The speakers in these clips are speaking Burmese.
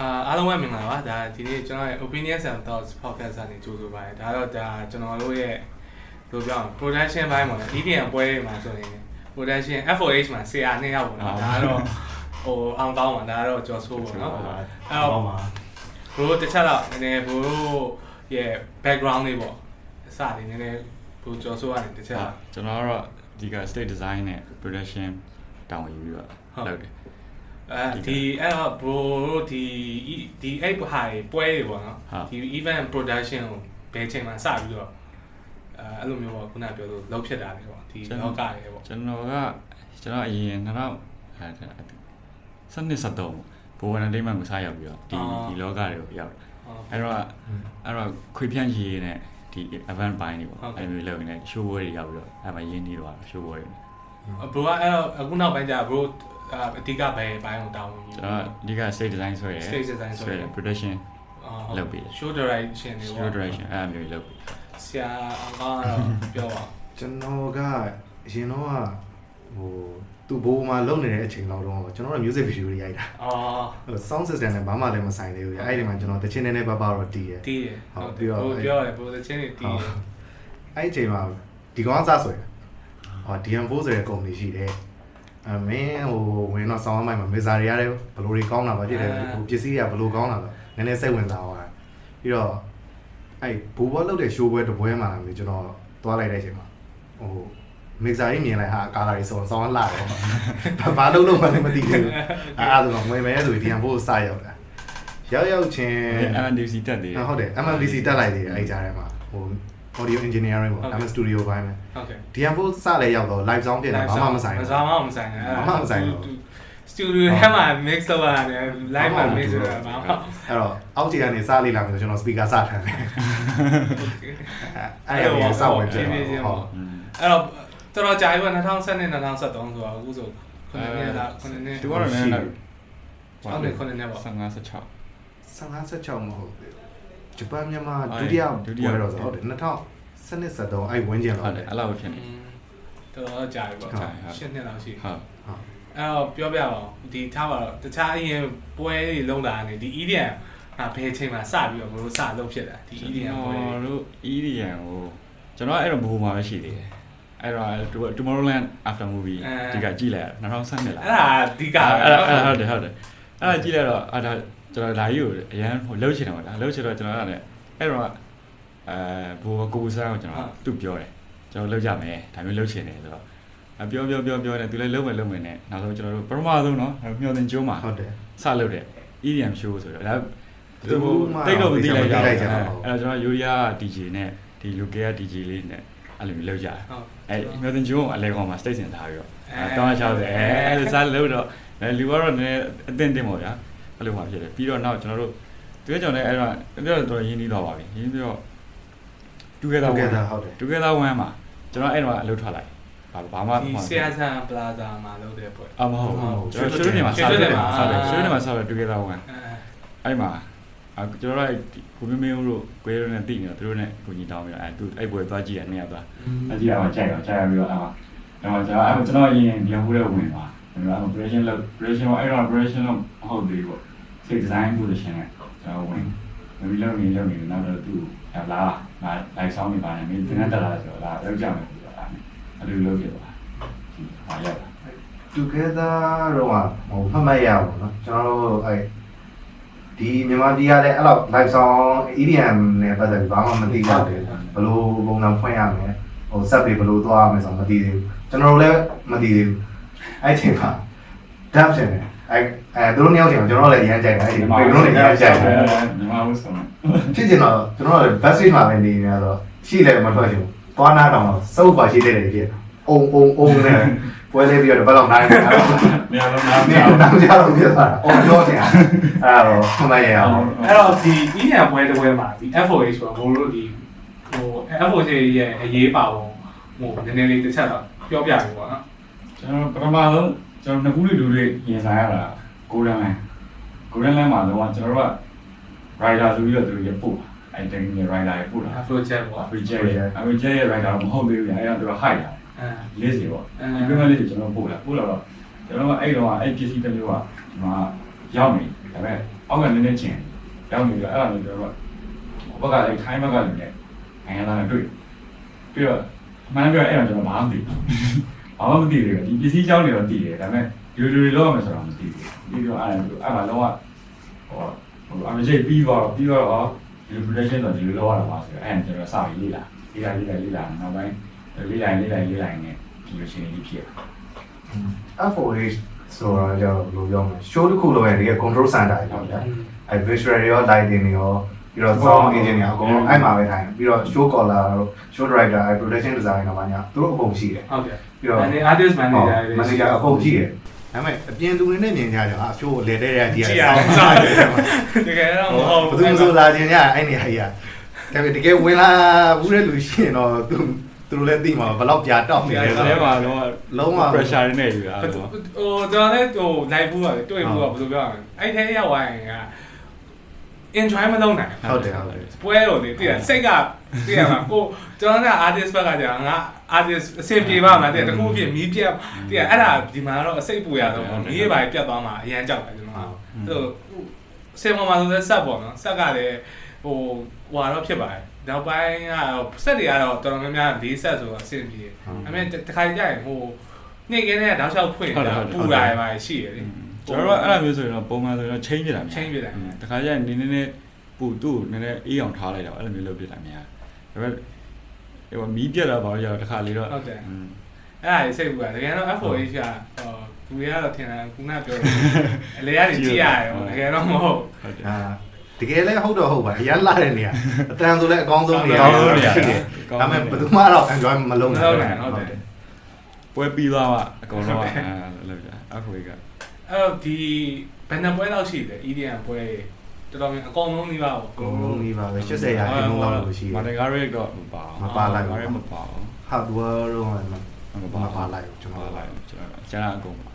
အာအားလုံးပဲမင်္ဂလာပါဒါဒီနေ့ကျွန်တော်ရဲ့ opinions and thoughts podcast ကနေကြိုဆိုပါတယ်ဒါတော့ဒါကျွန်တော်တို့ရဲ့လိုပြောအောင် production ဘိုင်းပေါ့နော် EDM ပွဲတွေမှာဆိုရင် production FOH မှာဆရာနှစ်ယောက်ပေါ့နော်ဒါကတော့ဟိုအောင်ကောင်းပါဒါကတော့ကျော်ဆိုးပေါ့နော်အဲ့တော့ဘိုးတစ်ချက်တော့နည်းနည်းဘိုးရဲ့ background လေးပေါ့အစလေးနည်းနည်းဘိုးကျော်ဆိုးရတယ်တစ်ချက်ကျွန်တော်ကတော့ဒီက state design နဲ့ production တောင်းယူပြီးတော့လုပ်တယ် အဲဒီအဲ့တော့ bro တို့ဒီဒီအဲ့ဟာတွေပွဲတွေပေါ့နော်ဒီ event production ကိုဘယ်ချိန်မှစပြီးတော့အဲအဲ့လိုမျိုးပေါ့ခုနပြောလို့လောက်ဖြစ်တာလေပေါ့ဒီလောကတွေပေါ့ကျွန်တော်ကကျွန်တော်အရင်2000အဲစနစ်စတော့ဘောဝန်ဒိမန်ကိုစားရောက်ပြီးတော့ဒီဒီလောကတွေကိုရောက်အဲ့တော့အဲ့တော့ခွေဖြန့်ရေးနဲ့ဒီ event ပိုင်းတွေပေါ့အဲ့လိုလုပ်နေ show ပွဲတွေရောက်ပြီးတော့အဲ့မှာရင်းနှီးတော့ show ပွဲတွေ bro ကအဲ့တော့အခုနောက်ပိုင်းကျ bro အဓိကဘယ်ဘိုင်းကိုတောင်းဝင်ကျွန်တော်အဓိက state design ဆွဲရယ် stage design ဆွဲရယ် production လုပ်ပြီး show direction တွေ show ပေါ့ direction အဲ့လိုမျိုးလုပ်ပြီးဆရာအောင်ကောင်းကတော့ပြောပါကျွန်တော်ကအရင်တော့ကဟိုသူ့ဘိုးမှာလုံနေတဲ့အချိန်လောက်တော့ကျွန်တော်က music video တွေရိုက်တာအော်ဟို sound system နဲ့ဘာမှလည်းမဆိုင်သေးဘူးအဲ့ဒီမှာကျွန်တော်တချင်းနေနေပါပါတော့တီးတယ်တီးရဟုတ်ဟုတ်ပြီးတော့ဘိုးပြောတယ်ဘိုးသချင်းတွေတီးရအဲ့ဒီအချိန်မှာဒီကောင်ကစဆွဲတာဟော DM4 ဆိုတဲ့ကုမ္ပဏီရှိတယ် အမင်းဟိုဝင်တော့ဆောင်းမိုင်းမှာမေဇာတွေရတယ်ဘလိုတွေကောင်းတာပါဖြစ်တယ်ဟိုပစ္စည်းတွေကဘလိုကောင်းတာလဲနည်းနည်းစိတ်ဝင်စားသွားပြီးတော့အဲ့ဘူဘောလောက်တဲ့ show ပွဲတစ်ပွဲမှာမျိုးကျွန်တော်သွားလိုက်တဲ့အချိန်မှာဟိုမစ်ဇာကြီးမြင်လိုက်ဟာကာလာတွေဆိုဆောင်းလာတယ်ဘာလို့လုံးမှလည်းမသိဘူးအဲ့ဒါဆိုတော့ဝင်မယ်ဆိုပြီး DM4 စရောက်တာရောက်ရောက်ချင်း MNDC တက်သေးတယ်ဟုတ်တယ် MMVC တက်လိုက်သေးတယ်အဲ့ကြားထဲမှာဟို audio engineering ပေါ့ဒါမှ studio ဘိုင်းပဲဟုတ်ကဲ့ DM4 စလည်းရောက်တော့ live sound ပြင်တာဘာမှမဆိုင်ဘူးဘာမှမဆိုင်ဘူးဘာမှမဆိုင်ဘူးစတူဒီယိုထဲမှာ mix လုပ်ရတယ် live မှာ mix လုပ်ရမှာဟုတ်အဲ့တော့အောက်ခြေကနေစလေ့လာမယ်ဆိုကျွန်တော် speaker စထမ်းတယ်အဲ့ဒါကိုစဝင်ကြည့်ပြည့်ပြည့်ဟုတ်ပေါ့အဲ့တော့တော်တော်ကြာပြီ2012 2013ဆိုတော့အခုဆိုခုနှစ်နှစ်လားခုနှစ်နှစ်သူကတော့လည်းလည်းဟုတ်တယ်ခုနှစ်နှစ်ပေါ့55 16 55 16မဟုတ်ဘူး ဂျပန်မြန်မာဟုတ်ဒုတယ်တိယဒုတိယပွဲတော့ဆိုဟုတ်တယ်2012 13အဲ့ဝင်းကျင်ဟုတော့တ်တယ်အဲ့လိုဖြစ်နေတော်တော်ကြာပြီပေါ့ဟုတ်ရှင်းနှစ်လောက်ရှိဟုတ်အဲ့တော့ပြောပြအောင်ဒီထားပါတော့တခြားအရင်ပွဲတွေလုံးတာနေဒီ EDM ဟာဘယ်ချိန်မှာစပြီးတော့ဘယ်လိုစလုပ်ဖြစ်တာဒီ EDM ပွဲကျွန်တော်တို့ EDM ကိုကျွန်တော်အဲ့တော့ဘူမှာပဲရှိသေးတယ်အဲ့တော့ Tomorrowland After Movie ဒီကကြည့်လိုက်ရ2012လားအဲ့ဒါအဓိကအဲ့ဒါအဲ့ဒါဟုတ်တယ်ဟုတ်တယ်အဲ့ဒါကြည့်လိုက်တော့အဲ့ဒါ ကျွန်တော်ဓာကြီးကိုအရန်ဟိုလှုပ်ချင်တယ်ပေါ့လားလှုပ်ချင်တော့ကျွန်တော်ကလည်းအဲ့တော့အဲဘိုးကိုစားကိုကျွန်တော်သူ့ပြောတယ်ကျွန်တော်လှုပ်ကြမယ်ဒါမျိုးလှုပ်ချင်တယ်ဆိုတော့ပြောပြောပြောပြောတယ်သူလည်းလှုပ်မယ်လှုပ်မယ်နဲ့နောက်ဆုံးကျွန်တော်တို့ပထမဆုံးနော်မျောတင်ကျိုးမှာဟုတ်တယ်စလှုပ်တယ် EDM show ဆိုတော့ဒါသူတိတ်တော့မသိလိုက်ကြဘူးအဲ့တော့ကျွန်တော်ယူရီယာ DJ နဲ့ဒီ local DJ လေးနဲ့အဲ့လိုမျိုးလောက်ကြတယ်အဲ့မျောတင်ကျုံအလဲကောင်မှာ state ဆင်ထားပြီးတော့တောင်းချောက်တယ်အဲ့လိုစားလို့တော့လူကတော့နည်းနည်းအသင့်တင်ပါဗျာ အဲ့လိုမှဖြစ်တယ်ပြီးတော့နောက်ကျွန်တော်တို့သူကကျွန်တော်လည်းအဲ့တော့တော်တော်ရင်းနှီးသွားပါပြီရင်းပြီးတော့ together ဟုတ်ကဲ့ one ဟုတ်တယ် together one မှာကျွန်တော်အဲ့တော့အလုပ်ထွက်လိုက်ဘာဘာမှဒီဆီယာဆန်ပလာဇာမှာလုပ်တဲ့ပွဲအမဟုတ်ဘူးကျွန်တော်ရွှေရွှေနေမှာရွှေစားရွှေတယ်နေမှာစားတယ်အာရွှေနေမှာစားတယ် together one အဲအဲ့မှာအကျွန်တော်တို့ကိုမင်းမင်းတို့ကိုယ်တို့နဲ့တည်နေတော့သူတို့နဲ့ကိုကြီးတောင်းပြီးတော့အဲသူအဲ့ပွဲသွားကြည့်ရနေရသွားအကြည့်အောင်ကြိုက်တော့ကြိုက်ရပြီးတော့အဲ့မှာအဲ့မှာကျွန်တော်အဲ့ကျွန်တော်အရင်ဒီဟိုတဲ့ဝင်သွား ကျွန်တော် operation လုပ် operation အဲ့တော့ operation တော့မဟုတ်သေးဘူးပေါ့ six design position နဲ့ကျွန်တော်ဝင်ပြီးလုပ်နေလုပ်နေနောက်တော့သူလာလာလိုက်ဆောင်နေပါနေမင်းတင်တက်လာဆိုတော့လာလောက်ကြမယ်ပြောတာအဲ့လိုလုပ်ပြပါဟာရောက် together တော့ဟိုဖတ်မရဘူးเนาะကျွန်တော်တို့အဲ့ဒီမြန်မာပြည်ကလည်းအဲ့လောက် live song EDM နဲ့ပတ်သက်ပြီးဘာမှမသိတော့တယ်ဘယ်လိုပုံစံဖွင့်ရမလဲဟို set တွေဘယ်လိုသွားရမလဲဆိုတော့မသိသေးဘူးကျွန်တော်တို့လည်းမသိသေးဘူး အဲ့ချိန်မှာ dub ရှင်တယ်အဲ့အဲသူတို့နှစ်ယောက်ချိန်မှာကျွန်တော်တို့လည်းရမ်းကြိုက်တယ်အဲ့ဒီပေလုံးလည်းရမ်းကြိုက်တယ်မြန်မာဥစ္စာဖြစ်ချင်တော့ကျွန်တော်တို့ backstage မှာပဲနေနေရတော့ရှိတယ်မထွက်ချင်ဘူးသွားနာတော့စုပ်ပါရှိတဲ့တွေဖြစ်အုံအုံအုံနဲ့ပွဲလေးပြီးတော့ဘယ်လောက်နိုင်လဲနေရာလုံးနားနေပြောင်းတော့ကြားတော့ပြသွားတာအော်တော့တင်အဲ့တော့ခမရအောင်အဲ့တော့ဒီ EDM ပွဲတစ်ပွဲမှာဒီ FOH ဆိုတော့ဘိုးတို့ဒီဟို FOH ရဲ့အရေးပါပုံဟိုနည်းနည်းလေးတစ်ချက်တော့ပြောပြပြီပေါ့နော် ကျွန်တော်ပထမဆုံးကျွန်တော်နှစ်ခုလူလူတွေရင်ဆိုင်ရတာကိုရန်လိုင်းကိုရန်လိုင်းမှာတော့ကျွန်တော်တို့က rider ဆိုပြီးတော့သူတို့ရပို့အဲ့တိုင်းရ rider ရပို့တာ Afro Jet ပေါ့အဝေးကျဲရအဝေးကျဲရ rider မဟုတ်သေးဘူးအဲ့ဒါသူက high တာအဲလေးစီပေါ့ဒီပြမလေးကျွန်တော်ပို့တာပို့တော့ကျွန်တော်ကအဲ့တော့အဲ့ပစ္စည်းတစ်မျိုးကဒီမှာရရောက်နေဒါပေမဲ့အောက်ကနည်းနည်းချင်းရောက်နေတော့အဲ့ဒါမျိုးပြောတော့ဘက်ကလည်းထိုင်းဘက်ကလည်းနိုင်ငံသားနဲ့တွေ့ပြီးတော့အမှန်ပြောအဲ့ဒါကျွန်တော်ဘာမှမသိဘူး ဘာမှမသိဘူးဒီပစ္စည်းကြောင်းတွေတော့သိတယ်ဒါပေမဲ့ဒီလိုတွေလောက်ရမယ်ဆိုတော့မသိဘူးပြီးတော့အဲ့ဒါအဲ့မှာတော့ဟိုဟိုအမကြီးပြီးတော့ပြီးတော့ဒီ production တော့ဒီလိုလောက်ရတာပါဆိုတော့အဲ့ဒါကျွန်တော်စပြီးလေ့လာလေ့လာလေ့လာလေ့လာနောက်ပိုင်းလေ့လာလေ့လာလေ့လာနေဒီလိုရှင်းနေဖြစ် F4H ဆိုတော့ကြောက်လို့ပြောမယ် show တစ်ခုလိုပဲဒီက control center တွေပေါ့ဗျာအဲ visual တွေရော lighting တွေရောပြီးတော့ sound engineer အကုန်လုံးအဲ့မှာပဲထိုင်ပြီးတော့ show caller တို့ show director အဲ production designer တော့ဘာညာသူတို့အကုန်ရှိတယ်ဟုတ်ကဲ့ ပြီးတော့အနေ artist manager တွေ manager အကုန်ရှိတယ်ဒါပေမဲ့အပြင်သူတွေနဲ့မြင်ကြတယ်ဟာ show ကိုလဲတဲ့ရကြည့်ရကြည့်ရအောင်အောင်စစားတယ်တကယ်တော့မဟုတ်ဘယ်သူမှဆိုလာခြင်းရအဲ့နေရာကြီးอ่ะဒါပေမဲ့တကယ်ဝင်လာဘူးတဲ့လူရှိရင်တော့သူသူတို့လည်းသိမှာဘယ်တော့ပြတောက်နေလဲဆဆိုဲတော့မှာတော့လုံးဝ pressure နဲ့ယူတာဟိုတော့ကျွန်တော်လည်းဟို live ဘူးပါတယ်တွေ့ဘူးကဘယ်လိုပြောရမလဲအဲ့ထဲရောက်သွားရင်က enjoy မလုပ်နိုင်ဟုတ်တယ်ဟုတ်တယ်ပွဲတော့လေတိရစိတ်ကတိရမှာကိုကျွန်တော်က artist ဘက်ကကြာငါ artist အဆင်ပြေပါမှာတိရတခုအဖြစ်မီးပြတ်တိရအဲ့ဒါဒီမှာတော့အစိတ်ပူရတော့ပေါ့မီးရပါပြတ်သွားမှာအရန်ကြောက်တယ်ကျွန်တော်ကဟိုစင်ပေါ်မှာဆိုတဲ့ဆက်ပေါ့နော်ဆက်ကလည်းဟိုဟွာတော့ဖြစ်ပါတယ်နောက်ပိုင်းကတော့ဆက်တွေကတော့တော်တော်များများ၄ဆက်ဆိုတော့အဆင်ပြေအမေတခါကြရင်ဟိုနေ့ကင်းတဲ့တောက်လျှောက်ဖွင့်တာပူတာရပါရှိရလေ ကျွန်တော်တို့အဲ့လိုမျိုးဆိုရင်တော့ပုံမှန်ဆိုရင်တော့ change ပြတာများ change ပြတာတခါကျရင်နည်းနည်းနဲ့ပူသူ့နည်းနည်းအေးအောင်ထားလိုက်တော့အဲ့လိုမျိုးလုပ်ပြတာများဒါပေမဲ့ဟိုမီးပြတ်တာပါတော့တခါလေတော့ဟုတ်တယ်အဲ့ဒါကြီးစိတ်ပူတာတကယ်တော့ F4H ကဟိုလူတွေကတော့ထင်တာခုနပြောတယ်အလေကနေကြည့်ရတယ်ဟိုတကယ်တော့မဟုတ်ဟုတ်တယ်အာတကယ်လည်းဟုတ်တော့ဟုတ်ပါအရန်လာတဲ့နေရာအတန်ဆိုလည်းအကောင်းဆုံးနေရာအကောင်းဆုံးနေရာဖြစ်တယ်ဒါပေမဲ့ဘယ်သူမှတော့ enjoy မလုပ်မနိုင်လုပ်နိုင်ဟုတ်တယ်ပွဲပြီးသွားမှအကုန်လုံးကအဲ့လိုပြအခွေက အဲ့တော့ဒီဘယ်နှပွဲလောက်ရှိတယ် EDM ပွဲတော်တော်များအကောင်လုံးနေပါဘူးအကုန်လုံးပြီးပါပဲ80ရာခိုင်နှုန်းလောက်လို့ရှိတမာယ်တကားရက်တော့မပါမပါလိုက်ဘူးမာရက်မပါဘူး hardware တော့မမပါပါပါလိုက်ဘူးကျွန်ပါတော်လိုက်ကျွန်တော်ကျန်တာအကုန်ပါ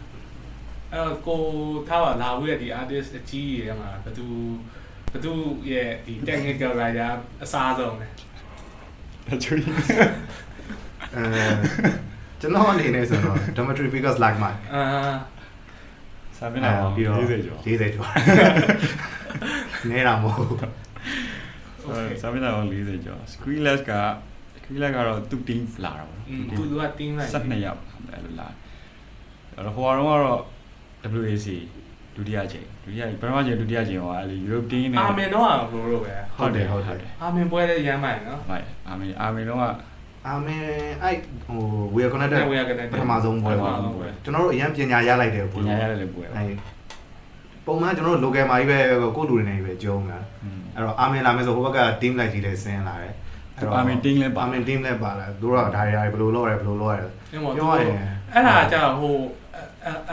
အဲ့တော့ကိုထားပါလာဝေးတဲ့ဒီ artist အကြီးကြီးတွေမှာဘယ်သူဘယ်သူရဲ့ဒီ technical writer အစားဆုံးလဲတချို့အဲကျွန်တော်အနေနဲ့ဆိုတော့ Dimitri Vegas like my အာ စာမျက်နှာပေါင်းပြီးတော့40ကျော်40ကျော်နေတာမဟုတ်ဘူးစာမျက်နှာပေါင်း40ကျော် screenless က screenless ကတော့သူ့ team လာတာပေါ့อืมသူက team လိုက်12ယောက်အဲ့လိုလာအဲ့တော့ဟိုကတော့ကတော့ WAC ဒုတိယချိန်ဒုတိယပထမချိန်ဒုတိယချိန်ဟောအဲ့လို Europe team နဲ့အာမင်တော့ဘလိုလိုပဲဟုတ်တယ်ဟုတ်တယ်အာမင်ပွဲလည်းရမ်းမိုင်နော်ဟုတ်အာမင်အာမင်တော့က အာမင်အဲ့ဟို we are connected We are connected ပထမဆုံးပွဲပါပထမဆုံးပွဲကျွန်တော်တို့အရင်ပညာရလိုက်တယ်ပညာရတယ်လည်းပွဲပါအဲ့ပုံမှန်ကျွန်တော်တို့ local မှာကြီးပဲကိုယ့်လူတွေနဲ့ကြီးပဲကြုံတာအဲ့တော့အာမင်လာမယ်ဆိုဟိုဘက်က team လိုက်ကြီးလည်းဆင်းလာတယ်အာမင် team လည်းပါအာမင် team လည်းပါလာသူတို့ကဒါတွေဒါတွေဘယ်လိုလုပ်ရလဲဘယ်လိုလုပ်ရလဲပြောရရင်အဲ့ဒါကြောင့်ဟို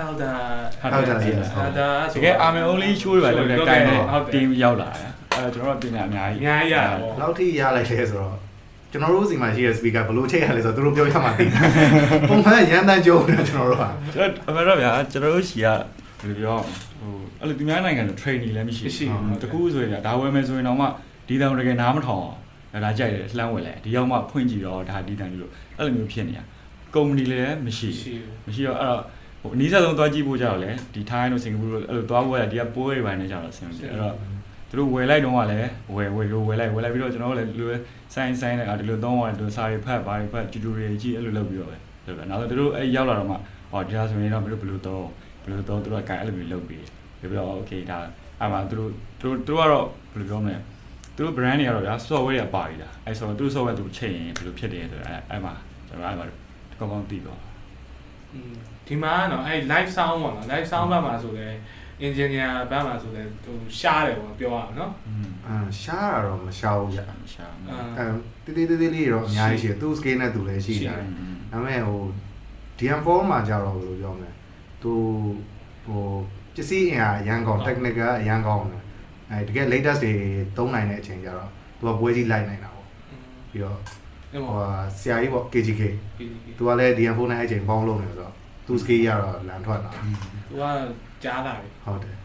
elder ဟုတ်တယ် elder တကယ်အာမင် only show တွေပါလို့လည်းတိုင်းတော့ဟုတ်တယ် team ရောက်လာတယ်အဲ့တော့ကျွန်တော်တို့ပညာအများကြီးအများကြီးရတာပေါ့နောက်ထိရလိုက်လဲဆိုတော့ ကျွန်တော်တို့စီမှာရှိတဲ့ speaker ဘယ်လိုချိန်ရလဲဆိုတော့သူတို့ပြောရမှသိတယ်ပုံမှန်ရန်တန်းကြုံတယ်ကျွန်တော်တို့ကကျွန်တော်အမှန်တော့ဗျာကျွန်တော်တို့ရှီကဘယ်လိုပြောဟိုအဲ့လိုသူများနိုင်ငံဆို training လည်းမရှိတကူဆိုရင်ဒါဝယ်မယ်ဆိုရင်တော့မှဒီတောင်တကယ်နားမထောင်အောင်ဒါကြိုက်တယ်လှမ်းဝယ်လဲဒီရောက်မှဖွင့်ကြည့်တော့ဒါဒီတန်လို့အဲ့လိုမျိုးဖြစ်နေတာကုမ္ပဏီလည်းမရှိရှိမရှိတော့အဲ့တော့ဟိုအနည်းဆုံးသွားကြည့်ဖို့ကြတော့လေဒီထိုင်းတို့စင်ကာပူတို့အဲ့လိုသွားဖို့ရဒီကပိုးတွေပိုင်းနဲ့ကြတော့ဆင်ပြေအဲ့တော့ သူတို့ဝယ်လိုက်တော့ကလည်းဝယ်ဝယ်လို့ဝယ်လိုက်ဝယ်လိုက်ပြီးတော့ကျွန်တော်တို့လည်းဒီလိုဆိုင်းဆိုင်းနဲ့ဒီလိုသုံးရတယ်ဒီစာတွေဖတ်ပါတွေဖတ်ကျူတူတွေကြည့်အဲ့လိုလုပ်ပြီးတော့ပဲဟုတ်တယ်နောက်တော့သူတို့အဲ့ရောက်လာတော့မှဟောဒီလားဆိုရင်တော့ဘယ်လိုဘယ်လိုသုံးဘယ်လိုသုံးသူတို့ကအဲ့လိုမျိုးလုပ်ပြီးပြီးတော့ okay ဒါအမှသူတို့သူတို့သူတို့ကတော့ဘယ်လိုပြောမလဲသူတို့ brand တွေကတော့ဗျာ software တွေပါပြီလားအဲ့ဆိုတော့သူတို့ software သူချိန်ရင်ဘယ်လိုဖြစ်တယ်ဆိုတော့အဲ့အဲ့မှာကျွန်တော်အဲ့မှာကောင်းကောင်းသိတော့ဒီမှာကတော့အဲ့ live sound ပေါ့နော် live sound ဘက်မှာဆိုလဲ engineer ဘက်မှာဆိုလဲဟိုရှားတယ်ပေါ့ပြောရအောင်နော်အာရှားတာတော့မရှားဘူးဗျရှာအဲတေးသေးသေးလေးတော့အများကြီးရှိတယ်သူ scale နဲ့သူလည်းရှိတယ်ဒါပေမဲ့ဟို DM4 မှာကြတော့ဘယ်လိုပြောမလဲသူဟိုပစ္စည်းအင်အားအရန်ကောင်း technical အရန်ကောင်းတယ်အဲတကယ် latest တွေသုံးနိုင်တဲ့အချိန်ကြတော့သူကပွဲကြီးလိုက်နိုင်တာပေါ့ပြီးတော့အဲ့ဟိုပေါ့ဆရာကြီးပေါ့ KGK သူကလည်း DM4 နဲ့အချိန်ပေါင်းလို့နေဆိုတော့သူ scale ရတော့လန်ထွက်လာသူက ကြားလာပြီ ဟုတ်တယ်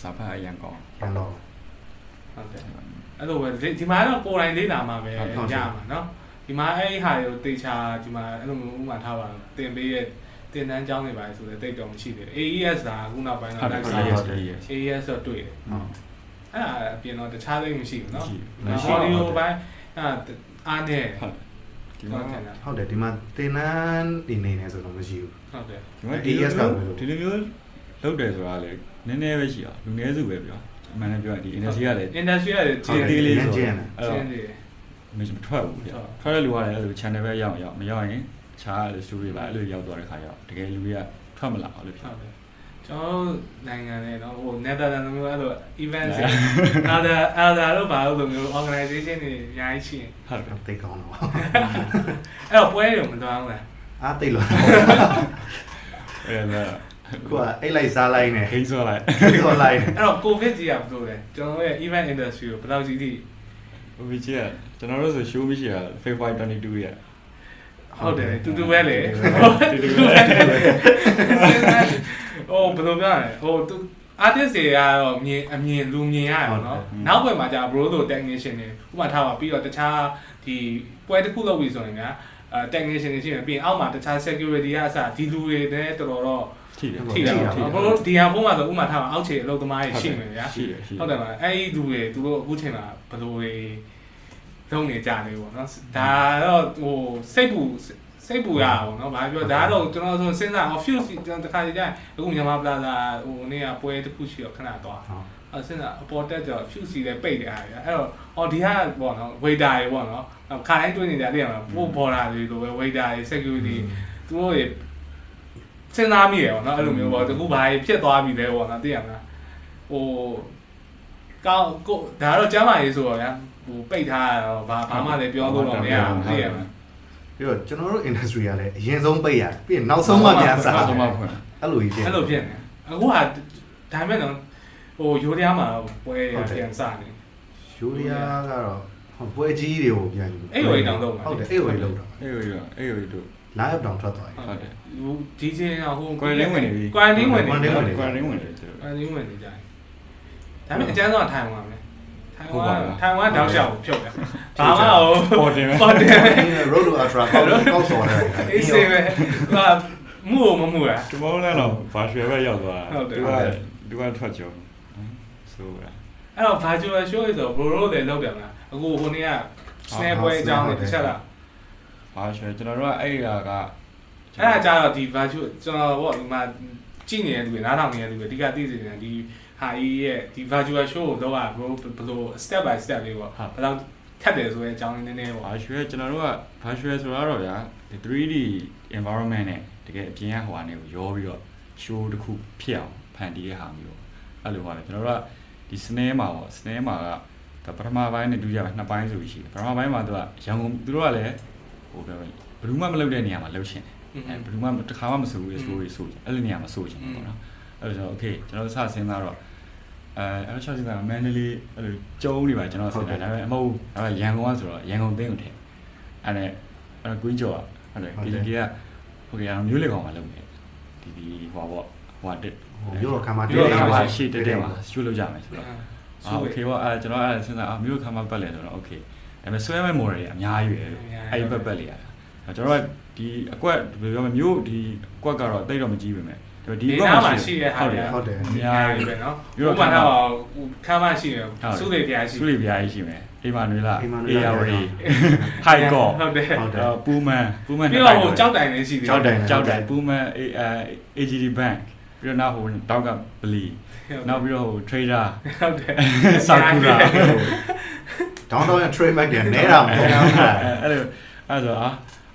စာဖတ်အရင်ကောင်း ရန်တော့ ဟုတ်တယ်အဲ့လိုပဲဒီမှာတော့ကိုယ်တိုင်လေးလာမှာပဲရမှာနော်ဒီမှာအဲ့ဟာကိုတေချာဒီမှာအဲ့လိုမျိုးဥမာထားပါတင်ပေးရဲ့ တင်တန်းကျောင်းနေပါလေဆိုတော့တိတ်တော့မရှိသေးတယ် AES ဒါအခုနောက်ပိုင်း ဟုတ် တော့ တယ် လိုက် ဟုတ် စား တယ် ရ ဟုတ်တယ် AES တော့တွေ့တယ် ဟုတ် အဲ့ဒါအပြင်တော့တခြားသိမရှိဘူးเนาะ မရှိ အော်ဒီ ဘူး ယိုပိုင်းအဲ့အားနဲ့ ဟုတ်ဒီမှာ ဟုတ်တယ်လား ဟုတ်တယ်ဒီမှာတင်နန်းနေနေနေဆိုတော့မရှိဘူး ဟုတ်တယ် ဒီမှာဒီလိုမျိုးဒီလိုမျိုး လုပ်တယ်ဆိုတာလေနည်းနည်းပဲရှိအောင်လူနည်းစုပဲပြောအမှန်တမ်းပြောရင်ဒီ industry ကလည်း industry ကလည်းသေးသေးလေးဆိုတော့အဲ့တော့မထွက်ဘူးလေထွက်တဲ့လူကလည်းအဲ့လို channel ပဲရောက်ရောက်မရောက်ရင်ခြားအဲ့လို story ပါအဲ့လိုရောက်သွားတဲ့ခါရောက်တကယ်လူတွေကထွက်မလာဘူးလို့ဖြစ်တယ်ကျွန်တော်နိုင်ငံနဲ့တော့ဟို Netherlands မျိုးအဲ့လို events တွေ other other လို့ပါလို့မျိုး organization တွေအများကြီးရှိရင်ဟုတ်တယ်သိကောင်းတော့အဲ့တော့ပွဲတွေမတော်အောင်လားအားသိလို့အဲ့ဒါ ကိုကအိတ်လိုက်စားလိုက်နေ ဟိန်းဆိုလိုက် ခေါ်လိုက်နေ အဲ့တော့ covid ကြီးကဘယ်လိုလဲကျွန်တော်တို့ရဲ့ event industry ကိုဘယ်လောက်ကြီးထိ ဟိုကြီးကကျွန်တော်တို့ဆို show မရှိရ February 22ရက် ဟုတ်တယ်တူတူပဲလေ တူတူပဲ ဟိုဘယ်လိုပြောရလဲဟိုသူ artist တွေကတော့မြင်အမြင်လူမြင်ရတယ်เนาะနောက်ဘက်မှာじゃ bro တို့ technician တွေဥပမာထားပါပြီးတော့တခြားဒီပွဲတစ်ခုလုပ်ပြီဆိုရင်ကအဲ technician တွေရှိရင်ပြီးရင်အောက်မှာတခြား security ကအစဒီလူတွေနဲ့တော်တော်တော့ ထိတယ်ထိတာပေါ့ဘလို့ဒီဟာဘုံမှာဆိုဥမာထားပါအောက်ခြေအလုပ်သမားတွေရှိမယ်ဗျာရှိတယ်ရှိဟုတ်တယ်ပါအဲ့ဒီလူတွေသူတို့အခုချိန်မှာဘလို့တွေလုံးနေကြတယ်ပေါ့နော်ဒါတော့ဟိုစိတ်ပူစိတ်ပူရအောင်နော်ဘာပြောဒါတော့ကျွန်တော်ဆိုစဉ်းစား office ကျွန်တော်တခါတည်းကျရင်အခုမြန်မာ plaza ဟိုနေ့ကပွဲတစ်ခုရှိတော့ခဏသွားဟုတ်အဲ့စဉ်းစားအပေါ်တက်ကြော fuse လည်းပိတ်တယ်အားရအဲ့တော့အော်ဒီဟာပေါ့နော် waiter တွေပေါ့နော်ခါတိုင်းတွေ့နေကြတယ်မှာပို့ပေါ်လာတွေလိုပဲ waiter တွေ security သူတို့တွေ စဉ်းစားမိရပေါ့နော်အဲ့လိုမျိုးပေါ့တကူဘာဖြစ်သွားပြီလဲပေါ့နော်သိရမလားဟိုကောင်းကိုဒါတော့ကျမ်းမာရေးဆိုတော့ဗျာဟိုပိတ်ထားရတော့ဘာဘာမှလည်းပြောလို့တော့မရဘူးသိရမလားပြီးတော့ကျွန်တော်တို့ industry ကလည်းအရင်ဆုံးပိတ်ရတယ်ပြီးရင်နောက်ဆုံးမှပြန်စားနောက်ဆုံးမှဖွင့်အဲ့လိုကြီးဖြစ်အဲ့လိုဖြစ်နေအခုဟာဒါမဲ့တော့ဟိုယူရီးယားမှာပွဲရပြန်စနေယူရီးယားကတော့ဟိုပွဲကြီးတွေကိုပြန်ယူအဲ့လိုကြီးတောင်လုပ်မှာဟုတ်တယ်အဲ့လိုကြီးလုပ်တာအဲ့လိုရောအဲ့လိုတို့ live တောင်ထွက်သွားပြီဟုတ်တယ်ဟိုဒီချင်းကဟို quarantine ဝင်နေပြီ quarantine ဝင်နေ quarantine ဝင်နေ quarantine ဝင်တယ်သူ quarantine ဝင်နေကြတယ်ဒါပေမဲ့အကျန်းဆုံးကထိုင်ဝမ်ပဲထိုင်ဟုတ်ဝပါမ်လားထိုင်ဝမ်တောက်လျှောက်ဖြုတ်တယ်ဘာမှဟိုပေါ်တင်ပဲပေါ်တယ် road to ultra ကောက်ကောက်စော်တယ်အေးစေးပဲဟာမှုမမှုလားဒီမောလည်းတော့ဘာရွှေပဲရောက်သွားဟုတ်တယ်သူကသူကထွက်ကြုံဆိုရအဲ့တော့ virtual show ဆိုဘရိုတွေလောက်တယ်မလားအခုဟိုနေ့က snap ပွဲအကြောင်းတွေတစ်ချက်လား ဘာရွှေကျွန်တော်တို့ကအဲ့ဒါကအဲ့ဒါကြတော့ဒီ virtual ကျွန်တော်ပေါ့ဒီမှာကြည့်နေတဲ့လူတွေနားထောင်နေတဲ့လူတွေအဓိကသိစေချင်တယ်ဒီဟာကြီးရဲ့ဒီ virtual show ကိုတော့ဘရိုဘယ်လို step by step လေးပေါ့ဘယ်လောက်ထက်တယ်ဆိုတဲ့အကြောင်းလေးနည်းနည်းပေါ့ဘာရွှေကျွန်တော်တို့ကဘာရွှေဆိုတော့ဗျာဒီ 3D environment နဲ့တကယ်အပြင်ကဟိုကနေကိုရောပြီးတော့ show တစ်ခုဖြစ်အောင်ဖန်တီးတဲ့ဟာမျိုးအဲ့လိုပါလေကျွန်တော်တို့ကဒီ snare မှာပေါ့ snare မှာကဒါပထမပိုင်းနဲ့ဒုတိယပိုင်းနှစ်ပိုင်းဆိုပြီးရှိတယ်ပထမပိုင်းမှာသူကရန်ကုန်သူတို့ကလည်း ဟိုပြောဘယ်သူမှမလုပ်တဲ့နေရာမှာလုပ်ရှင်တယ်အဲဘယ်သူမှတစ်ခါမှမဆိုဘူး story ဆိုအဲ့လိုနေရာမှာဆိုချင်တယ်ပေါ့နော်အဲ့တော့ကျွန်တော် okay ကျွန်တော်စစဉ်းစားတော့အဲအဲ့တော့စဉ်းစားမန္တလေးအဲ့လိုကျုံးနေပါကျွန်တော်စဉ်းစားဒါပေမဲ့အမဟုတ်ဒါပေမဲ့ရန်ကုန်ကဆိုတော့ရန်ကုန်သိန်းကိုထည့်အဲ့နဲ့အဲ့ကွင်းကျော်ကဟုတ်တယ်ဒီကြီးကโอเคအောင်မျိုးလေကောင်မှာလုပ်နေဒီဒီဟိုပေါ့ဟိုတက် ဟိုမျိုးတော့ခံမှာ ဒီလိုခါမှာရှေ့တက်တက်မှာကျွတ်လို့ကြမယ်ဆိုတော့ ဆို အာโอเคပေါ့အဲကျွန်တော်အဲစဉ်းစားအာမျိုးခါမှာပတ်လဲဆိုတော့โอเค ဒါပေမဲ့ဆွဲမဲ့ model တွေအများကြီးပဲအဲ့ပတ်ပတ်လေးရတာကျွန်တော်ကဒီအကွက်ဘယ်လိုပြောမလဲမျိုးဒီအကွက်ကတော့တိတ်တော့မကြီးပဲမယ်ဒါပေမဲ့ဒီဒီအကွက်နားမှာမှာရှိရှိတယ်တဲ့ဟာဟုတ်တယ်တွေဟုတ်တယ်အများကြီးပဲနော်ပြီးတော့ဥပမာတော့ခါမရှိရစုတွေတရားရှိစုလေးပြားကြီးရှိမယ်အိမ်မာနွေလာအိမ်မာနွေအေလာယာဝတီဟိုက်ကောဟုတ်တယ်ဟုတ်တယ်ပူမန်ပူမန်ပြီးတော့ဟိုကြောက်တိုင်လေးရှိတယ်ကြောက်တယ်ဟုတ်တယ်ကြောက်တယ်ပူမန်အေအဲ AGD bank ပြီးတော့နောက်ဟိုတောက်ကပလီနောက်ပြီးတော့ဟို trader ဟုတ်တယ်ဆာကူရာ ဒေါင်းတောင်းရဲ့ trade back တွေနဲတာမဟုတ်ဘူးအဲ့လိုအဲ့ဆိုအာ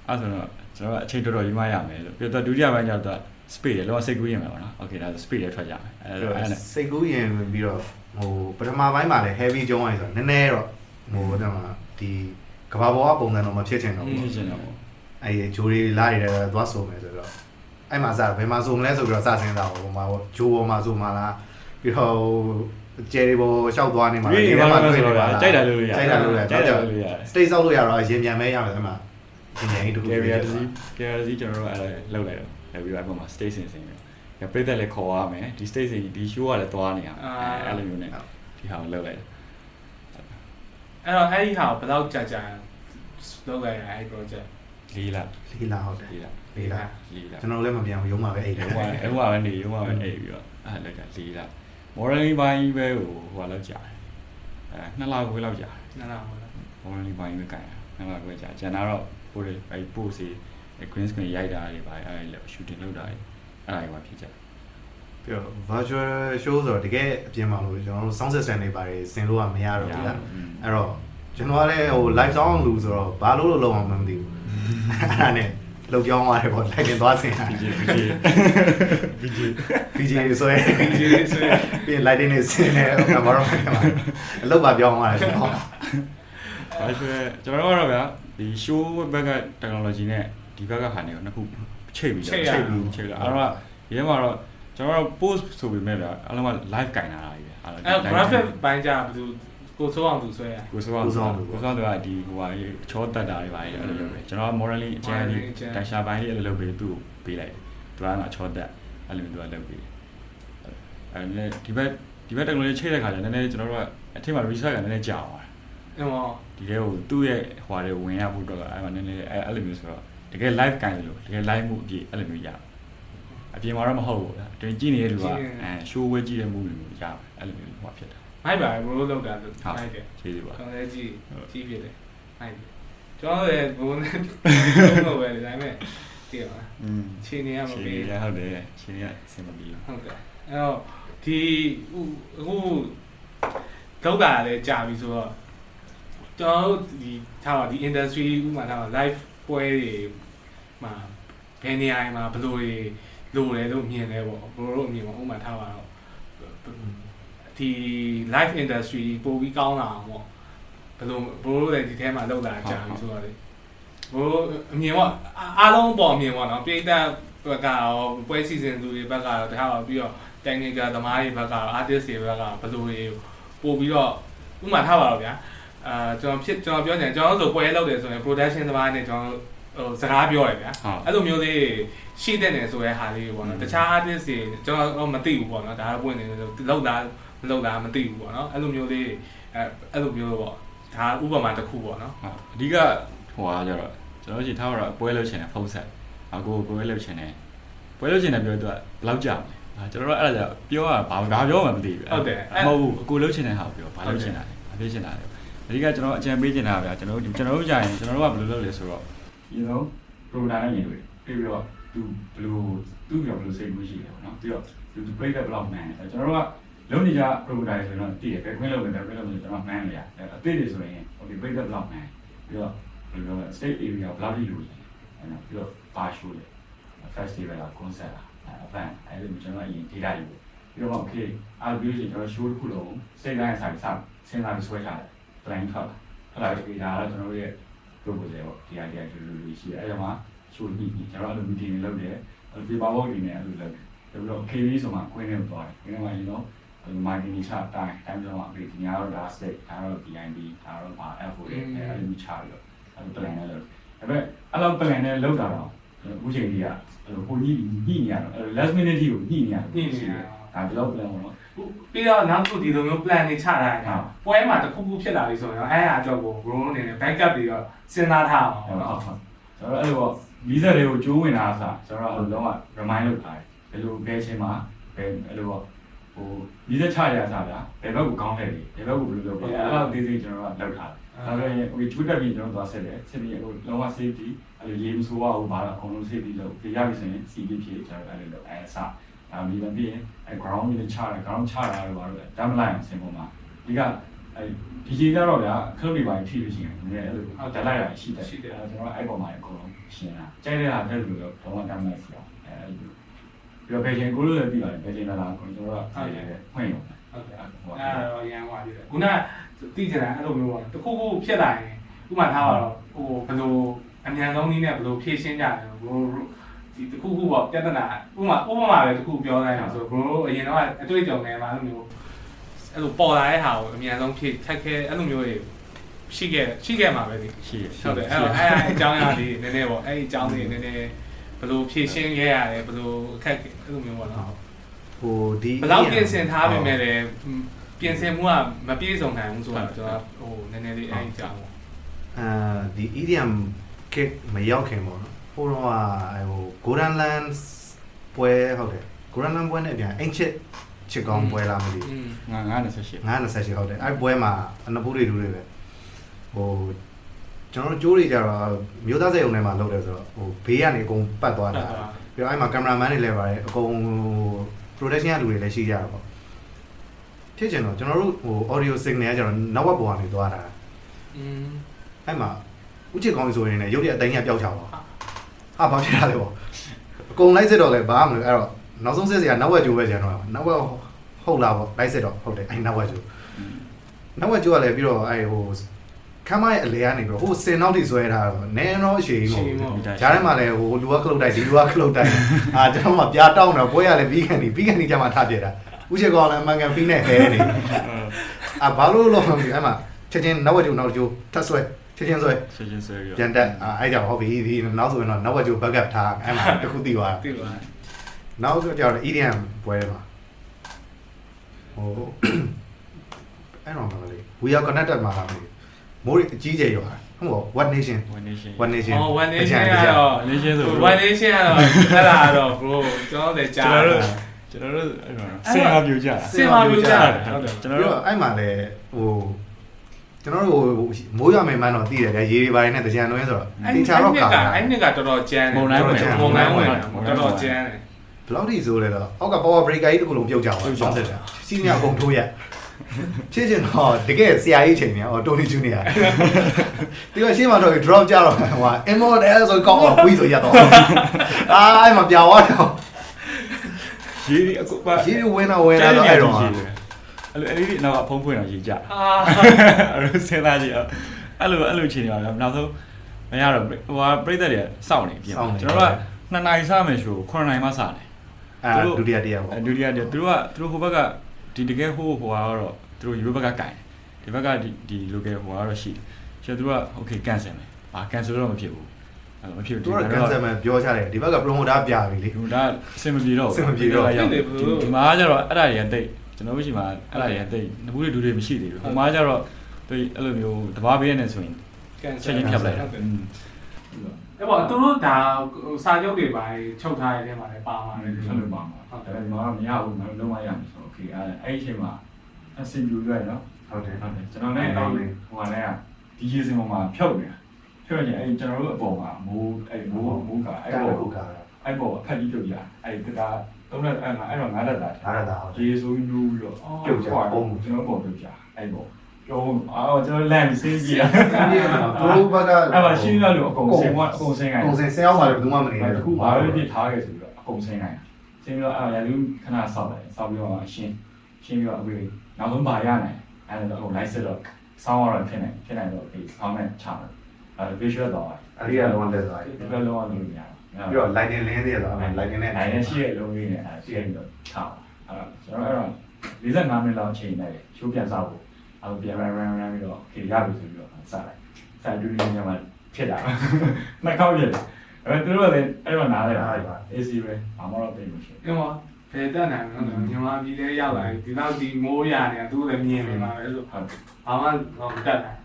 အဲ့ဆိုတော့ကျွန်တော်ကအချိန်တော်တော်ယူမရမယ်လို့ပြီးတော့ဒုတိယပိုင်းကျတော့ speed တယ်လောကစိတ်ကူးရင်မယ်ပေါ့နော် okay ဒါဆို speed လည်းထွက်ကြမယ်အဲ့ဒါအဲ့နဲ့စိတ်ကူးရင်ပြီးတော့ဟိုပထမပိုင်းမှာလည်း heavy ကျုံးလိုက်ဆိုတော့နည်းနည်းတော့ဟိုတဲ့မှာဒီကဘာပေါ်ကပုံစံတော့မဖြစ်ချင်တော့ဘူးဖြစ်ချင်တော့အဲဂျိုးလေးလာရတဲ့သွားဆိုမယ်ဆိုတော့အဲ့မှာစဘယ်မှာဆိုမလဲဆိုပြီးတော့စစဉ်းစားပါဟိုမှာဂျိုးပေါ်မှာဆိုမှလားပြီးတော့ ကျယ်ရီပေါ်လျှောက်သွားနေမှာဒီဒီမှာမှာဆိုတွေ့နေတော့ပါလားကြိုက်တာလို့ရကြိုက်တာလို့ရကြိုက်တာလို့ရ state ဆောက်လို့ရတော့ရင်ပြန်မဲရမယ်အဲ့မှာရင်ရင်တခု carrier တစ်စီး carrier တစ်စီးကျွန်တော်တို့အဲ့လောက်လိုက်တော့လည်းပြီးတော့အဲ့ပေါ်မှာ station စင်ပြီးတော့ပြိသက်လည်းခေါ်ရမယ်ဒီ station ဒီ show ကလည်းသွားနေရမယ်အဲ့လိုမျိုးနဲ့ဒီဟာကိုလောက်လိုက်တယ်အဲ့တော့အဲ့ဒီဟာဘယ်တော့ကြာကြာလောက်လိုက်ရအဲ့ project ၄လလေးလာဟုတ်တယ်၄လလေးလာ၄လကျွန်တော်လည်းမပြောင်းရုံးမှာပဲအိတ်တယ်ဟိုကအဲ့ဟိုကပဲနေဟိုကပဲနေပြီးတော့အဲ့လက်က၄လ modeling ဘိုင်းပဲဟိုဟိုလောက်ကြာတယ်အဲနှစ်လခွဲလောက်ကြာတယ်နားလာဟုတ်လား modeling ဘိုင်းပဲကြိုင်တာနှစ်လခွဲကြာကျန်တာတော့ပို့တယ်အဲ့ပို့စီ green screen ရိုက်တာတွေပါအဲ့လေ shooting လုပ်တာတွေအဲ့ဒါတွေပါဖြစ်ကြတယ်ပြီးတော့ virtual show ဆိုတော့တကယ်အပြင်မှာလို့ကျွန်တော်တို့ sound system တွေပါတယ်ဆင်လို့ကမရတော့ဘူးလားအဲ့တော့ကျွန်တော်ကလည်းဟို live sound လူဆိုတော့ဘာလို့လို့လောက်အောင်မသိဘူးအဲ့ဒါနဲ့ လောက်ပြောင်းသွားတယ်ပေါ့ live တင်သွားဆင်တာဒီဒီ VJ VJ ဆိုရင် VJ ဆိုရင်ပြီးရင် lighting နဲ့ဆင်နေတော့ဘာလို့မလဲအလုပ်ပါပြောင်းသွားတယ်ကျွန်တော်ဘာဆိုရဲကျွန်တော်တို့ကတော့ဗျာဒီ show ဘက်က technology နဲ့ဒီဘက်ကဟာနေကိုနှစ်ခုချိန်ပြီးတော့ချိန်ပြီးချိန်လာအဲ့တော့ရဲမှာတော့ကျွန်တော်တို့ post ဆိုပေမဲ့ဗျာအားလုံးက live ကင်လာတာကြီးပဲအဲ့အဲ့ graphic ဘိုင်းကြဘယ်သူ ကိုစိုးအောင်သူဆွဲရကိုစောကိုစောကိုစောတို့ကဒီဟိုဟာချောတက်တာတွေပါအဲ့လိုလုပ်ပဲကျွန်တော် morally အကျဉ်းကြီးတန်ရှာပိုင်းလေးအဲ့လိုလုပ်ပြီးသူ့ကိုပေးလိုက်သူကချောတက်အဲ့လိုသူကလုပ်ပြီးအဲ့လည်းဒီဘက်ဒီဘက် technology ချိန်တဲ့ခါကျနည်းနည်းကျွန်တော်တို့ကအထက်မှာ research ကနည်းနည်းကြာသွားတယ်အဲ့မောဒီထဲကိုသူ့ရဲ့ဟွာတွေဝင်ရဖို့တော့အဲ့မှာနည်းနည်းအဲ့အဲ့လိုမျိုးဆိုတော့တကယ် live ကန်လို့တကယ် live မှုအပြည့်အဲ့လိုမျိုးရအပြင်မှာတော့မဟုတ်ဘူးလားတွင်ကြည့်နေတဲ့လူကအဲ show ဝဲကြည့်တဲ့မှုမျိုးရအဲ့လိုမျိုးဟွာဖြစ်တာ မိုက်ပါဘရိုးလောက်တာဆိုဟုတ်မိုက်တယ်ကျေးဇူးပါကျွန်တော်လည်းကြည့်ကြည့်ဖြစ်တယ်မိုက်တယ်ကျွန်တော်လည်းဘိုးနဲ့တော့ပဲဒါပေမဲ့တည်ပါလားอืมခြေနေရမရှင်ပေးရဟုတ်တယ်ရှင်ရအဆင်မပြေဘူးဟုတ်တယ်အဲ့တော့ဒီအခုလောက်တာလည်းကြာပြီဆိုတော့ကျွန်တော်တို့ဒီထားပါဒီ industry ဥပမာထားပါ live ပွဲတွေမှာဘယ်နေရာမှာဘယ်လိုတွေလိုတယ်လို့မြင်လဲပေါ့ဘယ်လိုလို့မြင်ပေါ့ဥပမာထားပါတော့ ဒီ live industry ပိုပြီးကောင်းလာအောင်ပေါ့ဘယ်လိုဘယ်လိုလဲဒီထဲမှာလောက်တာကြာပြီဆိုတော့လေဘယ်လိုအမြင်ပေါ့အားလုံးပေါ်အမြင်ပေါ့နော်ပြည်သက်ဘက်ကရောပွဲစီစဉ်သူတွေဘက်ကရောတခါတော့ပြီးတော့ technical သမားတွေဘက်ကရော artist တွေဘက်ကဘယ်လိုတွေပို့ပြီးတော့ဥပမာထားပါတော့ဗျာအာကျွန်တော်ဖြစ်ကျွန်တော်ပြောချင်ကျွန်တော်ဆိုပွဲလောက်တယ်ဆိုရင် production သမားနဲ့ကျွန်တော်ဟိုစကားပြောတယ်ဗျာဟုတ်အဲ့လိုမျိုးလေးရှိတဲ့နေဆိုရဲဟာလေးပေါ့နော်တခြား artist တွေကျွန်တော်မသိဘူးပေါ့နော်ဒါတော့ပွင့်နေလို့လောက်တာ မလောက်တာမသိဘူးပေါ့နော်အဲ့လိုမျိုးလေးအဲအဲ့လိုမျိုးပေါ့ဒါဥပမာတစ်ခုပေါ့နော်ဟုတ်အဓိကဟိုဟာကျတော့ကျွန်တော်တို့ထားတော့ပွဲလုပ်ချင်တယ်ဖုန်းဆက်အကိုပွဲလုပ်ချင်တယ်ပွဲလုပ်ချင်တယ်ပြောသူကဘယ်လောက်ကြာမလဲအာကျွန်တော်တို့အဲ့ဒါကြောင့်ပြောရဘာဘာပြောမှမသိဘူးမဟုတ်ဘူးအကိုလုပ်ချင်တဲ့ဟာကိုပြောဘာလုပ်ချင်တာလဲဘာဖြစ်ချင်တာလဲအဓိကကျွန်တော်အကြံပေးချင်တာဗျာကျွန်တော်တို့ကျွန်တော်တို့ကြာရင်ကျွန်တော်တို့ကဘယ်လိုလုပ်လဲဆိုတော့ you know program နဲ့ရင်တွေ့ပြီးတော့သူဘယ်လိုသူပြောဘယ်လိုစိတ်ကူးရှိလဲပေါ့နော်ပြီးတော့သူ break up ဘယ်လောက်မှန်းလဲကျွန်တော်တို့က လုံးနေကြ program ဆိုတော့တည်တယ်ပဲခွင့်လုပ်တယ်ပဲခွင့်လုပ်တယ်ကျွန်တော်မှန်းလို့ရအသေးတွေဆိုရင် okay break up ဘယ်လောက်မှန်းပြီးတော့ဘယ်လိုလဲ state area ဘယ်လောက်ထိလိုလဲအဲ့တော့ပြီးတော့ဘာ show လဲ festival လား concert လားအပန်းအဲ့လိုကျွန်တော်အရင် data ယူပြီးတော့ okay အားပြီးရင်ကျွန်တော် show တစ်ခုလုံးစိတ်တိုင်းဆိုင်စစဉ်းစားပြီးဆွဲချတယ် plan ထွက်လာအဲ့ဒါဒီဒါတော့ကျွန်တော်တို့ရဲ့ proposal ပေါ့ဒီ idea တူတူလေးရှိတယ်အဲ့ဒါမှာ show ညှိညှိကျွန်တော်အဲ့လို meeting တွေလုပ်တယ်အဲ့လို paper work တွေနဲ့အဲ့လိုလုပ်တယ်ပြီးတော့ KV ဆိုမှကွင်းထဲကိုသွားတယ်ကွင်းထဲ မှာ you know အဲ့လို marketing ချတိုင်းတိုင်းတော့အပြင်ဒီညာတော့ဒါ state ဒါတော့ BIB ဒါတော့ဘာ FO တွေအဲ့လိုမျိုးချပြီးတော့အဲ့လို plan နဲ့လုပ်ဒါပေမဲ့အဲ့လို plan နဲ့လုပ်တာတော့အခုချိန်ကြီးကအဲ့လိုဟိုညှိညှိနေရတော့အဲ့လို last minute ကြီးကိုညှိနေရတယ်ညှိနေရဒါဒီလောက် plan ပေါ့နော်ပြီးတော့နောက်တစ်ခုဒီလိုမျိုး plan တွေချထားတယ်နော်ပွဲမှာတစ်ခုခုဖြစ်လာပြီဆိုရင်အဲ့အကြောက်ကို bro အနေနဲ့ backup တွေတော့စဉ်းစားထားအောင်ဟုတ်ပေါ့ဟုတ်နော်ဟုတ်ကျွန်တော်အဲ့လိုဗီဇာတွေကိုကျိုးဝင်တာအစားကျွန်တော်အဲ့လိုလုံးဝ remind လုပ်ထားတယ်ဘယ်လိုဘယ်ချိန်မှာဘယ်အဲ့လို ဟိုဗီဇာချရတာဗျာဘယ်ဘက်ကိုကောင်းတယ်ဒီဘယ်ဘက်ကိုဘယ်လိုလုပ်ပါအဲ့လိုသေးသေးကျွန်တော်ကလုပ်ထားတယ်ဒါဆိုရင် okay ချွတ်တက်ပြီးကျွန်တော်သွားဆက်တယ်ဆက်ပြီးဟိုလုံးဝ safety အဲ့လိုရေးမဆိုးပါဘူးဘာလို့အကုန်လုံး safety လုပ်ပြရပြီဆိုရင် CP ဖြစ်ကျွန်တော်အဲ့လိုလုပ်အဲ့အစားဒါဒီလည်းပြီးရင်အဲ့ ground ကြီးချတယ် ground ချတာလို့ပါလို့ဒါမှလိုက်အောင်ဆင်ပေါ်မှာဒီကအဲ့ဒီကြီးကြတော့ဗျာခလုတ်တွေပါထိလို့ရှိရင်နည်းအဲ့လိုတက်လိုက်တာရှိတယ်ရှိတယ်ကျွန်တော်အဲ့ပေါ်မှာအကုန်လုံးရှင်းတာကြိုက်တဲ့ဟာတက်လို့တော့ဘာမှတမ်းမလိုက်စီအောင်အဲအဲ့လို ပြီးတော့ဘယ်ချိန်ကိုလို့လည်းပြီးပါတယ်ဘယ်ချိန်လာလာကိုကျွန်တော်ကဖွင့်ရုံဟုတ်တယ်အဲ့တော့ရန်သွားပြီခုနသိချင်တာအဲ့လိုမျိုးပေါ့တစ်ခုခုဖြစ်လာရင်ဥပမာထားပါတော့ဟိုဘယ်လိုအမြန်ဆုံးနည်းနဲ့ဘယ်လိုဖြည့်ရှင်းကြလဲ bro ဒီတစ်ခုခုပေါ့ပြဿနာဥပမာဥပမာပဲတစ်ခုပြောလိုက်အောင်ဆို bro အရင်တော့အတွေ့အကြုံနဲ့မှာအဲ့လိုမျိုးအဲ့လိုပေါ်လာတဲ့ဟာကိုအမြန်ဆုံးဖြည့်ထက်ခဲအဲ့လိုမျိုးတွေရှိခဲ့ရှိခဲ့မှာပဲဒီရှိရဟုတ်တယ်အဲ့တော့အဲ့အကြောင်းအရာလေးနည်းနည်းပေါ့အဲ့ဒီအကြောင်းလေးနည်းနည်း ဘယ်လိုဖြည့်ရှင်းခဲ့ရတယ်ဘယ်လိုအခက်အဲ့လိုမျိုးပေါ့နော်ဟိုဒီဘယ်လောက်ပြင်ဆင်ထားပေမဲ့လည်းပြင်ဆင်မှုကမပြည့်စုံနိုင်ဘူးဆိုတော့ကျွန်တော်ဟိုနည်းနည်းလေးအဲ့ဒီအကြောင်းပေါ့အာဒီ EDM ကစ်မရောက်ခင်ပေါ့နော်ဟိုတော့ဟို Golden Land ပွဲဟုတ်တယ် Golden Land ပွဲနဲ့အပြန်အင်ချစ်ချစ်ကောင်းပွဲလားမသိဘူးอืมငါ928 928ဟုတ်တယ်အဲ့ပွဲမှာအနပူတွေလူတွေပဲဟို ကျွန်တော်တို့ကြိုးတွေကြတော့မြို့သားစေုံထဲမှာလုပ်တယ်ဆိုတော့ဟိုဘေးကနေအကုန်ပတ်သွားတာပြီးတော့အဲ့မှာကင်မရာမန်တွေလည်းပါတယ်အကုန်ဟို production ကလူတွေလည်းရှိကြတာပေါ့ဖြစ်ချင်တော့ကျွန်တော်တို့ဟို audio signal ကကျတော့နောက်ဘက်ပေါ်ကနေသွားတာอืมအဲ့မှာဥချစ်ကောင်းဆိုရင်လည်းရုပ်ရည်အတိုင်းကပျောက်ချပါဟာဘာဖြစ်တာလဲပေါ့အကုန်လိုက်စစ်တော့လည်းဘာမှမလုပ်အဲ့တော့နောက်ဆုံးစစ်စရာနောက်ဝက်ကျိုးပဲကျန်တော့နောက်ဝက်ဟုတ်လားပေါ့လိုက်စစ်တော့ဟုတ်တယ်အဲ့နောက်ဝက်ကျိုးနောက်ဝက်ကျိုးကလည်းပြီးတော့အဲဟို ခမ်းမရဲ့အလဲကနေပြီးတော့ဟိုစင်နောက်ထိဆွဲထားတော့နည်းတော့အရှိန်ပေါ့ဂျားထဲမှာလည်းဟိုလူကခလုတ်တိုက်ဒီလူကခလုတ်တိုက်အာကျွန်တော်မှပြားတောင်းတော့ပွဲရလည်းပြီးခံနေပြီးခံနေကြမှာထားပြတာဥချေကောင်လည်းအမှန်ကန်ဖီးနဲ့ဟဲနေအာဘာလို့လို့မသိအဲ့မှာချက်ချင်းနောက်ဝက်ကျိုးနောက်ကျိုးထပ်ဆွဲချက်ချင်းဆွဲဆက်ချင်းဆွဲပြီးပြန်တက်အာအဲ့ကြောင့်ဟုတ်ပြီဒီနောက်ဆိုရင်တော့နောက်ဝက်ကျိုး backup ထားအဲ့မှာတခုသိသွားသိပါနောက်ဆိုကြတော့ EDM ပွဲမှာဟိုအဲ့တော့မလေး We are connected မှာလားမသိ မိုးအကြီးကျယ်ရွာဟုတ်ပေါ့ What Nation One Nation One Nation အော် one nation ကတော့ One Nation ဆို one nation ကတော့အဲ့ဒါတော့ bro ကျွန်တော်လည်းကြားကျွန်တော်တို့ကျွန်တော်တို့စင်အားပြူကြတာစင်မာပြကြတယ်ဟုတ်တယ်ကျွန်ပြီးတော်တို့တော့အဲ့မှာလည်းဟိုကျွန်တော်တို့ဟိုမိုးရွာမယ်မှန်းတော့သိတယ်ဗျာရေတွေပိုင်းနဲ့တကြံတွင်းဆိုတော့အဲ့တေဒီချာတော့ကာကအဲ့ဒီကတော်တော်ကျန်းတယ်မုံတိုင်းဝင်တော်တော်ကျန်းတယ်ဘယ်လောက်ထိဆိုလဲတော့အောက်က power breaker ကြီးတစ်ခုလုံးပြုတ်ကြအောင်ဆောင်းဆက်တာစီးမြအကုန်ထိုးရက် ဖြစ်ချင်တော့တကယ်ဆရာကြီးချိန်နေအော်တိုနီဂျူနီယာဒီကရှင်းမတော့ drop ကြတော့ဟို immortal ဆိုကောက်အောင်ကွီးဆိုရတော့အာအဲ့မှာပြာသွားတော့ရေဒီအကုပါရေဝင်တော့ဝင်လာတော့အဲ့တော့အဲ့လိုအဲ့ဒီနောက်ကဖုံးဖွင့်တော့ရေကြအာအဲ့လိုစဉ်းစားကြည့်အောင်အဲ့လိုအဲ့လိုချိန်နေပါတော့နောက်ဆုံးမရတော့ဟိုဟာပြိသက်တွေစောင့်နေပြင်ကျွန်တော်တို့က2နာရီစမယ်ရှို့9နာရီမှစတယ်အဲဒုတိယတရားပေါ့အဲဒုတိယတည်းသူတို့ကသူတို့ဟိုဘက်က ဒီတကယ်ဟိုဟိုကတော့သူတို့ယူဘက်ကကင်ဒီဘက်ကဒီဒီ local ဟိုကတော့ရှိတယ်ဆိုတော့သူက okay cancel မယ်အာ cancel တော့မဖြစ်ဘူးအဲ့လိုမဖြစ်ဘူးသူကကန်ဆယ်မပြောချတယ်ဒီဘက်က promoter ပြပြီလေဒီဒါအဆင်မပြေတော့အဆင်မပြေတော့ဒီမှာကျတော့အဲ့ဒါတွေကတိတ်ကျွန်တော်တို့ရှိမှာအဲ့ဒါတွေကတိတ်နဘူးတွေဒူတွေမရှိသေးဘူးဟိုမှာကျတော့သူအဲ့လိုမျိုးတဘာပေးရနေဆိုရင်ကန်ဆချက်ယ်ချင်းဖြတ်လိုက်တာအဲ့ပေါ့သူတို့ဒါစာချုပ်တွေပါချုပ်ထားတဲ့ထဲမှာလည်းပါမှာလေအဲ့လိုပါမှာဒါပေမဲ့မရဘူးမလုံးဝရမ ယ်ဆိုတော့ okay အဲ့အဲ့အချိန်မှာအဆင်ပြေရွယ်နော်ဟုတ်တယ်ဟုတ်တယ်ကျွန်တော်လည်းအဲ့ဟိုကလည်းဒီရေစင်ပေါ်မှာဖြုတ်နေတာဖြုတ်ရင်အဲ့ကျွန်တော်တို့အပေါ်မှာမိုးအဲ့မိုးမိုးကအဲ့အဲ့ပေါ်ကိုကအဲ့ပေါ်အဖက်ကြီးပြုတ်ရအဲ့ဒါသုံးရက်အဲ့ငါအဲ့တော့ငါးရက်တာဒါရတာဟုတ်တယ်ရေဆိုးညူးပြီးတော့ပြုတ်ကြပုံကျွန်တော်ပေါ်ပြုတ်ကြအဲ့ပေါ်ကျောင်းအော်ကျွန်တော်လမ်းစင်းကြည့်ရဒီကဘိုးဘက်ကအဲ့မှာရှင်းရလို့အကုန်စင်ကအကုန်စင်ခိုင်းကိုယ်စင်ဆင်းအောင်ပါလေဘယ်သူမှမနေအဲ့ဘူးတခုဘာလို့ပြထားခဲ့ဆိုပြီးတော့အကုန်စင်ခိုင်း စင်ပြီးတော့အဲ့ရလူခဏဆောက်တယ်ဆောက်ပြီးတော့ရှင်းရှင်းပြီးတော့အခုနောက်ဆုံးပါရနိုင်အဲ့တော့အကုန်လိုက်စစ်တော့ဆောင်းရတော့ဖြစ်နေဖြစ်နေတော့ဒီဆောင်းနဲ့ချတယ်အဲ့ visual တော့အရိယာလုံးတက်သွားပြီဒီဘက်လုံးဝလို့မရဘူးပြီးတော့ lighting လင်းသေးရတော့ lighting နဲ့နိုင်နေရှိတဲ့လုံးလေးနဲ့အဲရှိရင်တော့ချအောင်အဲ့တော့ကျွန်တော်အဲ့တော့45မိနစ်လောက်ချိန်နေတယ်ရှိုးပြန်စားဖို့အဲ့တော့ပြန် run run run ပြီးတော့ခေရပြီဆိုပြီးတော့စလိုက်စတူဒီယိုညမှာဖြစ်တာနှစ်ခေါက်ဖြစ်တ ယ်အဲ့တော့သူတို့ကလည်းအဲ့တော့နားလိုက်တာ AC ပဲဘာမှတော့ပြင်မရှိဒီမှာဘယ်တက်နိုင်မလဲမြန်မာပြည်ထဲရောက်လာဒီတော့ဒီမိုးရနေတာသူလည်းမြင်နေမှာပဲဆိုဟုတ်ဘာမှမတက်နိုင်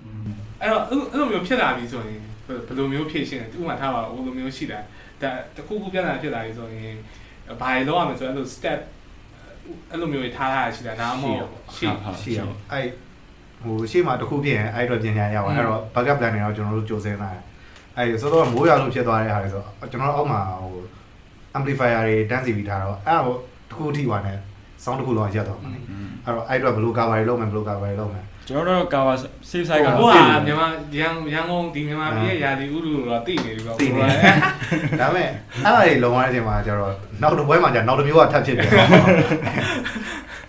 အဲ့တော့အဲ့လိုမျိုးဖြစ်လာပြီဆိုရင်ဘယ်လိုမျိုးဖြစ်ရှင်းလဲဥပမာထားပါဦးဘယ်လိုမျိုးရှိတာဒါတခုခုပြန်လာဖြစ်လာပြီဆိုရင်ဘာလို့ရမလဲဆိုအဲ့လို step အဲ့လိုမျိုးထားထားရှိတာဒါမှမဟုတ်ရှိရှိအောင်အဲ့ဟိုရှေ့မှာတစ်ခုဖြစ်ရင်အဲ့တော့ပြင်ညာရအောင်အဲ့တော့ backup plan တွေတော့ကျွန်တော်တို့ကြိုးစင်းလာတယ် အဲ့ဆိုတော့မိုးရွာလို့ဖြစ်သွားတဲ့ဟာတွေဆိုကျွန်တော်တို့အောက်မှာဟို amplifier တွေတန်းစီပြီးထားတော့အဲ့ဟိုတစ်ခုထိပါနဲ့ sound တစ်ခုလောက်ရက်တော့မှာအဲ့တော့အဲ့တော့ဘယ်လို cover တွေလုပ်မယ်ဘယ်လို cover တွေလုပ်မယ်ကျွန်တော်တို့ cover safe side ကတော့ဟိုကသိတယ်မြန်မာရန်ရန်ကုန်ဒီမြန်မာပြည်ရဲ့ယာတီဥလူတော့တိနေပြီပေါ့သိနေဒါပေမဲ့အဲ့ဒါတွေလုံရတဲ့အချိန်မှာကျတော့နောက်တစ်ပွဲမှာကျနောက်တစ်မျိုးကထပ်ဖြစ်ပြန်တော့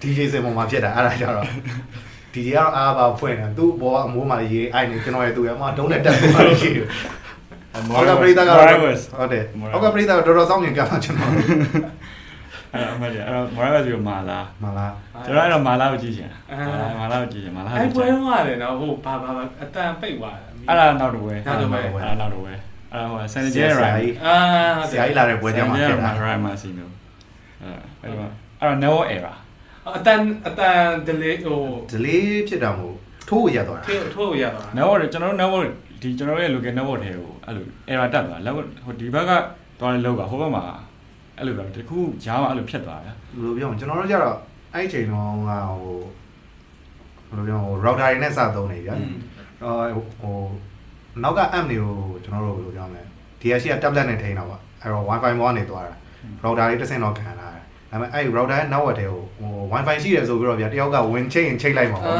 DJ စင်ပေါ်မှာဖြစ်တာအဲ့ဒါကျတော့ DJ ကအားပါဖွင့်တယ်သူ့ဘောအမိုးမှာရေးအိုက်နေကျွန်တော်ရဲ့သူရဲ့အမဒုံးနဲ့တက်သွားလို့ရှိတယ် ဟောကပရိသတ်ကတော့ဟုတ်တယ်ဟောကပရိသတ်ကတော်တော်စောင့်မြင်ကြမှာကျွန်တော်အဲ့အမှန်ကြီးအဲ့တော့ Moira ဆိုမာလာမလားကျွန်တော်အဲ့တော့မာလာကိုကြည့်ချင်မာလာကိုကြည့်ချင်မာလာအဲ့ပွဲတော့ရတယ်နော်ဟိုဘာဘာအတန်ပိတ်သွားတယ်အဲ့ဒါနောက်တော့ဝဲနောက်တစ်ပွဲအဲ့ဒါနောက်တော့ဝဲအဲ့ဒါဟိုဆန်ဂျဲဆရိုရာင်ကြီးအာဆရာကြီးလာတဲ့ပွဲကြမှာဖြစ်တာရိုင်မာစီနိုအဲ့အဲ့တော့အဲ့တော့ never error အတန်အတန် delay ဟို delay ဖြစ်တာမဟုတ်ထိုးရသွားတာထိုးထိုးရသွား never ကျွန်တော်တို့ never ဒီကျွန်တော်ရဲ့ local network ထဲကို အဲ့လို error တက်သွားလက်ဟိုဒီဘက်ကသွားတဲ့လောက်ကဟိုဘက်မှာအဲ့လိုပဲတခုကြားမှာအဲ့လိုဖြစ်သွားတယ်ဘယ်လိုပြောမလဲကျွန်တော်တို့ကြတော့အဲ့ဒီချိန်တုန်းကဟိုဘယ်လိုပြောမလဲဟို router တွေနဲ့စသုံးနေကြอืมအော်ဟိုနောက်က app တွေကိုကျွန်တော်တို့ဘယ်လိုပြောမလဲဒီရရှိက tablet နဲ့ထိန်းတော့ပါအဲ့တော့ wifi ဘောကနေသွားတာ router လေးတစ်ဆင့်တော့ခံလာတယ်ဒါပေမဲ့အဲ့ router ရဲ့ network တွေကိုဟို wifi ရှိတယ်ဆိုပြီးတော့ဗျာတယောက်ကဝင်ချိန်ရင်ချိန်လိုက်မှာအာပေါ့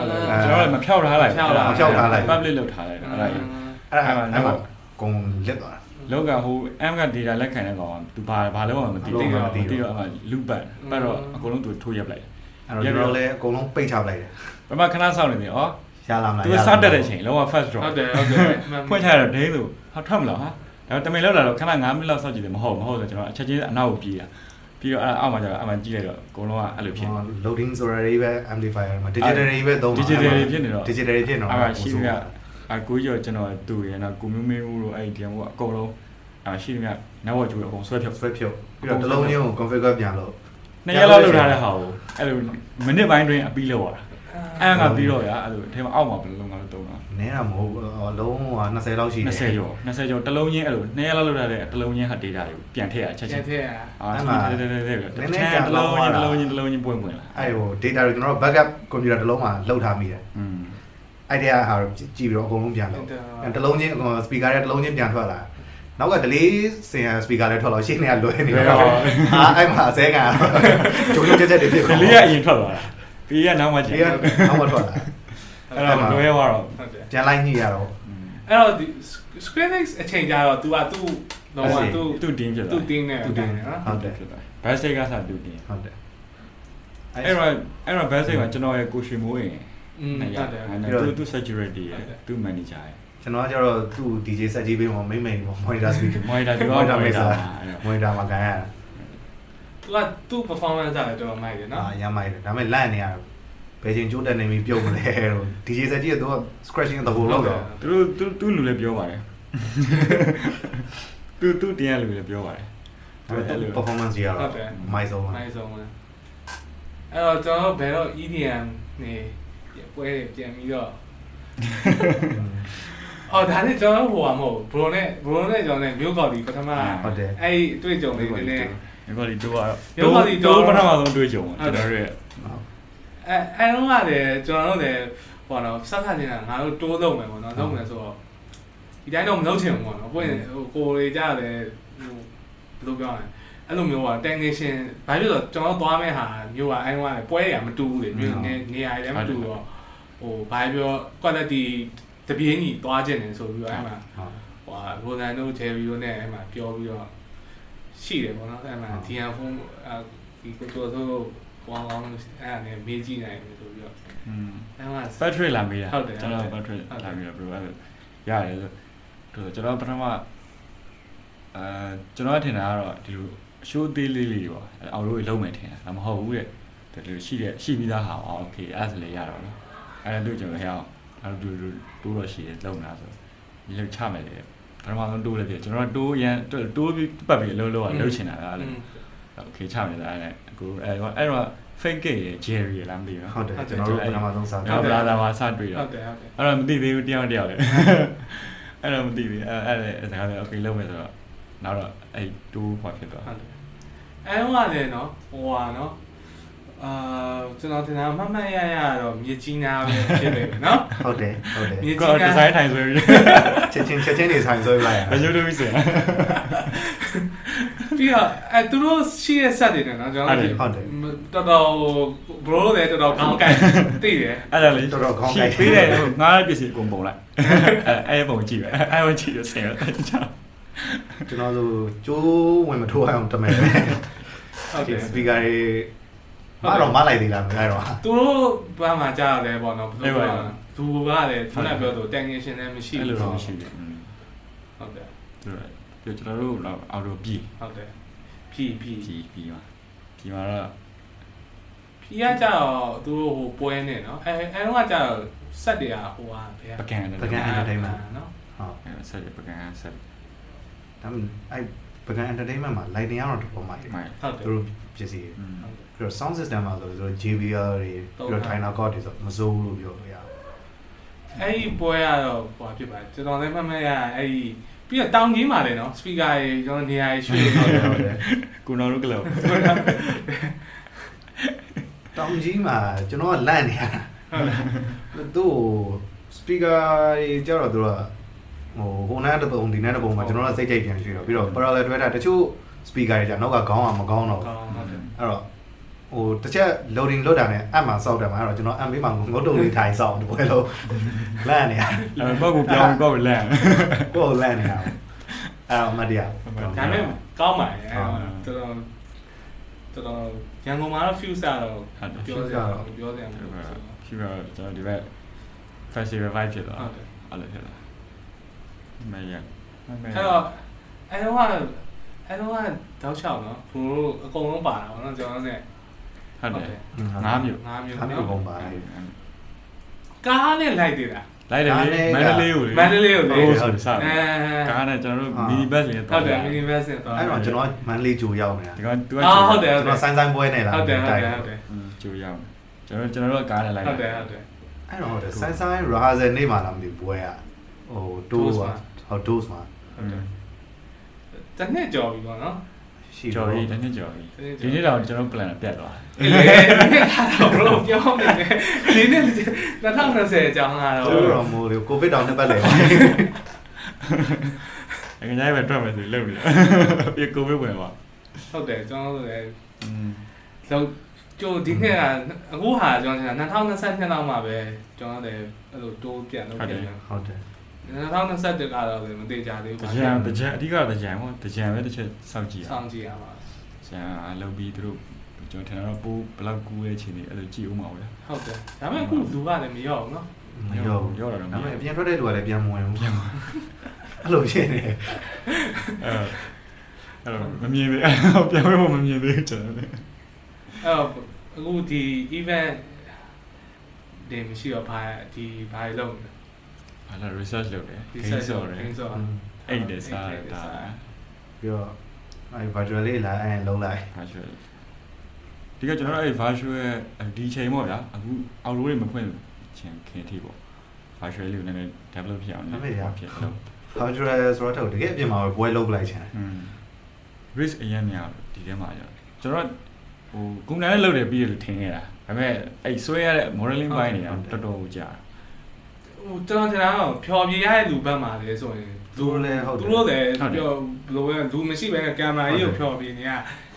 အဲ့လိုအာကျွန်တော်လည်းမဖြောက်ထားလိုက်မဖြောက်ထားမဖြောက်ထားလိုက် public လုပ်ထားလိုက်တာအဲ့ဒါကြီး အဲ့ဒါအဲ့မှာအဲ့မှာကုံလစ်သွားတာလောကဟို M က data လက်ခံတဲ့ကောင်ကသူဘာဘာလို့မှမသိဘာလို့မှမသိဘူးဘူးပြီးတော့အမှ loop ပတ်ပတ်တော့အကုန်လုံးသူထိုးရပ်လိုက်အဲ့တော့ကျွန်တော်လည်းအကုန်လုံးပိတ်ချပလိုက်တယ်ဘယ်မှာခဏစောင့်နေတယ်ဩရလာမလားသူစတက်တဲ့ချိန်လောက first drop ဟုတ်တယ်ဟုတ်တယ်ဖွင့်ချရတော့ဒိန်းဆိုဟာထွက်မလားဟာဒါတမင်လောက်လာတော့ခဏ9မိနစ်လောက်စောင့်ကြည့်တယ်မဟုတ်မဟုတ်ဆိုကျွန်တော်အချက်ချင်းအနောက်ကိုပြေးတာပြီးတော့အဲ့အောက်မှာကျတော့အမှကြည့်လိုက်တော့အကုန်လုံးကအဲ့လိုဖြစ်ဟို loading ဆိုတာတွေပဲ amplifier မှာ digital တွေပဲသုံး digital တွေဖြစ်နေတော့ digital တွေဖြစ်နေတော့အဲ့ဒါရှိမြ အကိုကြီးရောကျွန်တော်တူရနော်ကိုမျိုးမင်းဦးတို့အဲ့ဒီတည်းကအကုန်လုံးအဲ့ရှိမြ network ကျိုးအကုန်ဆွဲဖြုတ်ဆွဲဖြုတ်ပြီးတော့တစ်လုံးချင်းကို configure ပြန်လို့နှစ်ရက်လောက်လုပ်ထားတဲ့ဟာကိုအဲ့လိုမိနစ်ပိုင်းတွင်းအပြီးလောက်ရတာအဲ့ငါပြီးတော့ရအဲ့လိုအထဲမှာအောက်မှာဘယ်လိုလုပ်ငါလို့တုံးတာနည်းတာမဟုတ်ဘူးဟိုလုံးဟို20လောက်ရှိတယ်20ကျော်20ကျော်တစ်လုံးချင်းအဲ့လိုနှစ်ရက်လောက်လုပ်ထားတဲ့တစ်လုံးချင်းဟာ data တွေကိုပြန်ထည့်ရချက်ချချက်င်ထည့်ရအာတဲ့တဲ့တဲ့တဲ့တစ်ချမ်းတစ်လုံးချင်းတစ်လုံးချင်းတစ်လုံးချင်းပွင့်ပွင့်လာအဲ့ဟို data တွေကျွန်တော်တို့ backup computer တစ်လုံးမှာလှုပ်ထားမိတယ်อืม အဲ့ဒီဟာကြည့်ပြီးတော့အကုန်လုံးပြန်လို့အဲ့တစ်လုံးချင်း speaker တွေတစ်လုံးချင်းပြန်ထွက်လာနောက်က delay စင် speaker လည်းထွက်လာရှေ့နေကလွယ်နေတော့အာအဲ့မှာအစဲကန်ဂျုံဂျုံချက်ချက်တွေဖြစ် ဒီလေးကအရင်ထွက်သွားတာပြီးရနောက်မှကြ ဒီ ည့် ကနောက်မှထွက်လာ အဲ့ဒါမလွဲသွားတော့ ဟုတ်တယ် ပြန်လိုက်ညှိရတော့ အဲ့တော့ဒီ Squarex အချိန်ကြာတော့ तू อ่ะ तू တော့ तू သူ့တင်းဖြစ် तू သွား တင်းနေတယ်နော် ဟုတ်တယ် ဖြစ်သွားဘတ်စိတ်ကစားသူ့တင်း ဟုတ်တယ် အဲ့တော့အဲ့တော့ဘတ်စိတ်ကကျွန်တော်ရဲ့ကိုရွှေမိုးရင် ဟုတ်တယ်ဟုတ်တယ်သူသူ security ရယ်သူ manager ရယ်ကျွန်တော်ကကျတော့သူ့ DJ set ကြီးပေးမှာမိမ့်မိန်ပေါ့ monitor speaker monitor ပြော monitor ပေးစား monitor မှာခိုင်းရတာသူကသူ့ performance ကတော်တော်မိုက်တယ်နော်အာရမ်းမိုက်တယ်ဒါပေမဲ့လန့်နေရတော့ဘယ်ချိန်ကျိုးတက်နေပြီပြုတ်မလဲတော့ DJ set ကြီးကတော့ scratching သဘောလောက်တော့သူတို့သူသူ့လူလည်းပြောပါတယ်သူသူ့တင်ရလူလည်းပြောပါတယ်ဒါပေမဲ့ performance ကြီးကတော့မိုက်ဆုံးပါမိုက်ဆုံးပါအဲ့တော့ကျွန်တော်ဘယ်တော့ EDM နေ ပွဲပြန်ပြီးတော့အော်ဒါနဲ့ကျွန်တော်ဟိုဟာမဟုတ်ဘရိုနဲ့ဘရိုနဲ့ကျွန်တော်နဲ့မြို့ကော်ဒီပထမဟုတ်တယ်အဲ့ဒီတွေ့ကြုံလေးနည်းနည်းဒီကောဒီတို့ကတော့ဒီကောဒီတို့တို့ပထမဆုံးတွေ့ကြုံကျွန်တော်ရဲ့အဲအဲတော့ကလည်းကျွန်တော်တို့လည်းဟိုတော့ဆက်ဆက်နေတာငါတို့တိုးလုံးမယ်ပေါ့နော်လုံးမယ်ဆိုတော့ဒီတိုင်းတော့မလုပ်ချင်ဘူးပေါ့နော်ကိုယ်ဟိုကိုယ်ကြတယ်ဟိုဘယ်လိုပြောရလဲအဲ့လိုမျိုးက technician ဘာဖြစ်လို့ကျွန်တော်သွားမဲ့ဟာမျိုးကအဲတော့ပွဲတွေကမတူဘူးလေမျိုးနေနေရာတွေလည်းမတူတော့ ဟိုဘာပြော quality တပြေးညီသွားခြင်းတယ်ဆိုပြီးတော့အဲ့မှာဟိုရိုဒန်တို့ဂျယ်ရီတို့နဲ့အဲ့မှာပြောပြီးတော့ရှိတယ်ပေါ့နော်အဲ့မှာဒီဟန်ဖုန်းဒီကိုကျော်ဆိုကောင်းကောင်းအဲ့ဒါနဲ့မေးကြည့်နိုင်တယ်ဆိုပြီးတော့อืมအဲ့မှာ battery လာမေးတာဟုတ်တယ်ကျွန်တော်ဟုတ်တယ် battery ဟုတ်တယ်လာမေးတာဘယ်လိုလဲရတယ်ဆိုတော့ကျွန်တော်ပထမအဲကျွန်တော်ထင်တာကတော့ဒီလို show သေးလေးလေးပေါ့အောင်လို့လုံးမယ်ထင်တာဒါမဟုတ်ဘူးတဲ့ဒီလိုရှိတဲ့ရှိပြီးသားဟာအော် okay အဲ့ဒါဆိုလည်းရတော့နော် အဲ့ဒါတို့ကျွန်တော်ဟဲ့အောင်အဲ့လိုတိုးတိုးတော့ရှိတယ်လုံးတာဆိုဒီလိုချမယ်လေပထမဆုံးတိုးလည်းပြကျွန်တော်တိုးရန်တိုးပြီးပတ်ပြီးအလုံးလုံးကလှုပ်ချင်တာအဲ့လို โอเคချမယ်လားအဲ့အခုအဲ့တော့အဲ့တော့ fake gate ရ Jerry ရလားမသိဘူး ဟုတ်တယ်ကျွန်တော်တို့ပထမဆုံးစား အဲ့တော့ဘလာသာမှာစတွေ့ ဟု တော့ တ်တယ်ဟုတ်တယ် အဲ့တော့မသိသေးဘူးတယောက်တယောက်လေအဲ့တော့မသိသေးအဲ့အဲ့အဲ့ဒါက okay လုပ်မယ်ဆိုတော့နောက်တော့အဲ့တူဟောဖြစ်သွား ဟုတ်တယ်အဲ့တော့လည်းနော်ဟိုဟာနော် အာကျွန်တော်တင်တာမှတ်မှတ်ရရတော့မြေကြီးနာပဲဖြစ်နေပြီနော်ဟုတ်တယ်ဟုတ်တယ်မြေကိုကြီးဒီနာဇိုင်းထိုင်ဆိုပြီးချက်ချင်းချက်ချင်းတွေဆိုင်ဆွဲလိုက်ရဘယ်လိုလုပ်ပြီးစင်ပြီးတော့အဲသူတို့ရှိတဲ့ set တွေနဲ့နော်ကျွန်တော်တို့တော်တော်ဘရိုလည်းတော်တော်ကောင်းကိုင်သိတယ်အဲ့ဒါလေတော်တော်ကောင်းကိုက်ပေးတယ်ဟိုငါးပစ္စည်းအကုန်ပုံလိုက်အဲ့အဲ့ပုံကြည့်ပဲအဲ့ပုံကြည့်ရဆင်တော့ချာကျွန်တော်တို့ကျိုးဝင်မထိုးအောင်တမယ်ပဲဟုတ်ဒီတယ် speaker တွေ မတော့မလိုက်သေးလားမလိုက်တော့သူတို့ဘာမှကြားရတယ်ပေါ့နော်ဘယ်လိုပြောလဲသူကလည်းခုနပြောသူ technician လည်းမရှိအဲ့ဘူးလိုတော့မရှိဘူးဟုတ်တယ်သူတို့ပြောကျွန်တော်တို့တော့အော်တိုပြီဟုတ်တယ်ဖြီးဖြီးပြီပြီမှာပြီမှာတော့ဖြီးကကြတော့သူတို့ဟိုပွဲနေနော်အဲအဲတော့ကကြတော့ set တွေကဟိုဟာဘယ်ပကံတယ်ပကံ entertainment နော်ဟုတ်အဲ့ဆက်ရပကံဆက်ဒါမှအဲ့ပကံ entertainment မှာ lighting ကတော့တော်တော်မိုက်တယ်မိုင်ဟုတ်တယ်သူတို့ ပစ္စည်းอืมပြီးတော့ sound system မှာဆိုတော့ JBL တွေပြီးတော့ Dynacord တွေဆိုမစိုးဘူးလို့ပြောလို့ရတယ်အဲ့ဒီပွဲကတော့ဟိုဖြစ်ပါတယ်ကျွန်တော်လည်းမှတ်မှတ်ရအဲ့ဒီပြီးတော့တောင်ကြီးမှာလည်းနော်စပီကာတွေကျွန်တော်နေရာရွှေ့ဟုတ်တယ်ဟုတ်တယ်ကိုနော်တို့ကလောတောင်ကြီးမှာကျွန်တော်ကလန့်နေရတာသူ့စပီကာကြီးကြတော့သူကဟိုဟိုနားတစ်ပုံဒီနားတစ်ပုံမှာကျွန်တော်ကစိတ်ကြိတ်ပြန်ရွှေ့တော့ပြီးတော့ parallel တွဲတာတချို့ speaker တွေじゃနောက်ကခေါင်းကမကောင်းတော့ကောင်းဟုတ်တယ်အဲ့တော့ဟိုတစ်ချက် loading လုပ်တာနဲ့အပ်မှာစောက်တယ်မှာအဲ့တော့ကျွန်တော်အမ်ဘေးမှာငုတ်တုံလေးထိုင်စောက်တယ်ဘယ်လိုလန့်နေရအဲ့တော့ကိုပြောင်းကိုလန့်ကိုယ်လန့်နေရအဲ့တော့မတရားဒါပေမဲ့ကောင်းပါတယ်အဲ့တော့တော်တော်တော်ရန်ကုန်မှာတော့ fuse တော့ပြောစရာပြောစရာမလိုဘူးဖြစ်တော့ကျွန်တော်ဒီဘက် festival vibe ဖြစ်သွားဟုတ်တယ်အဲ့လိုဖြစ်လာမရမမအဲ့တော့အဲ့တော့က အဲ့တော့ကတောက်ချောက်နော်ဘိုးတို့အကုန်လုံးပါတာပေါ့နော်ကျွန်တော်နဲ့ဟုတ်တယ်ငါးမျိုးငါးမျိုးငါးမျိုးပုံပါကားနဲ့လိုက်သေးတာလိုက်တယ်လေမန္တလေးကိုလေမန္တလေးကိုလေဟုတ်ဆိုစားအဲကားနဲ့ကျွန်တော်တို့ mini bus လေးဟုတ်တယ် mini bus နဲ့တော့အဲ့တော့ကျွန်တော်မန်လေးဂျိုရောက်နေတာဒီကောင်သူကအာဟုတ်တယ်ကျွန်တော်ဆိုင်ဆိုင်ပွဲနေလာဟုတ်တယ်ဟုတ်တယ်ဟုတ်တယ်ကြိုရောက်ကျွန်တော်ကျွန်တော်တို့ကားနဲ့လိုက်ဟုတ်တယ်ဟုတ်တယ်အဲ့တော့ဟုတ်တယ်ဆိုင်ဆိုင် rehearsal နေ့မှာလားမသိဘူးပွဲကဟို toast ပါဟုတ် toast မှာဟုတ်တယ် တနေ့ကြော်ပြီပေါ့နော်ရှိကြော်တော့ရီတနေ့ကြော်ရီဒီနေ့တော့ကျွန်တော် plan ပြတ်သွားအေးလေတော့ပြောနေတယ်ဒီနေ့2020အကြောင်းကတော့ကျွန်တော်မို့လေကိုဗစ်တောင်နှစ်ပတ်လေပါအငြိုင်းပဲတွက်မယ်ဆိုလုပ်နေပြီကိုဗစ်ဝင်ပါဟုတ်တယ်ကျွန်တော်တို့လည်းอืมလောက်ကျိုဒီနှစ်ကအခုဟာကျွန်တော်2022လောက်မှာပဲကျွန်တော်လည်းအဲ့လိုတိုးပြန်လုပ်ပြန်တယ်ဟုတ်တယ် 2021ကတော့လည်းမသေးကြသေးတဘူးကြံတကြံအဓိကတကြံပေါ့တကြံပဲတစ်ချက်စောင့်ကြည့်ရစောင့်ကြည့်ရပါကျန်လောက်ပြီးသူတို့ကျွန်တော်ထင်တော့ပိုးဘလောက်ကူးရဲ့ချိန်လေးအဲ့လိုကြည့်ဦးမှာဗျာဟုတ်တယ်ဒါပေမဲ့အခုလူကလည်းမရောဘူးနော်မရောဘူးရောတော့မဒါပေရောမဲ့ပြန်ထွက်တဲ့လူကလည်းပြန်မဝင်ဘူးပြန်အဲ့လိုဖြစ်နေအဲ့အဲ့တော့မမြင်သေးပြန်ဝင်ဖို့မမြင်သေးကျွန်တော်လည်းအဲ့တော့အခုဒီ event တွေမရှိတော့ဘာဒီဘာလုပ်လဲ ဘာလဲ research လုပ်တယ်ဒီဂိမ်းစော်တယ်ဂိမ်းစော်အဲ့ဒီစားတာပြီးတော့အဲ့ virtual လေးလာအဲ့လုံးလိုက် virtual ဒီကကျွန်တော်တို့အဲ့ virtual ဒီချိန်ပေါ့ဗျာအခုအော်ရိုးတွေမဖွင့်ချင်ခင်ထိပေါ့ virtual လေးကိုနည်းနည်း develop ဖြစ်အောင်ဖြစ်လို့ virtual ဆိုတော့တကယ်အပြင်မှာပွဲလုံးပလိုက်ချင်တယ်อืม risk အရင်များဒီထဲမှာကျကျွန်တော်ဟိုကွန်ပျူတာနဲ့လုပ်တယ်ပြီးရလို့ထင်ခဲ့တာဒါပေမဲ့အဲ့ဆွဲရတဲ့ modeling ပိုင်းတွေကတော်တော်ကြာ ဟိုကျွန်တော်ထင်တာတော့ဖြော်ပြရတဲ့လူဘက်မှာလေဆိုရင် သူတို့လည်းဟုတ်တယ် သူတို့လည်းပြောဘယ်လိုလဲလူမရှိဘဲနဲ့ကင်မရာကြီးကိုဖြော်ပြနေရ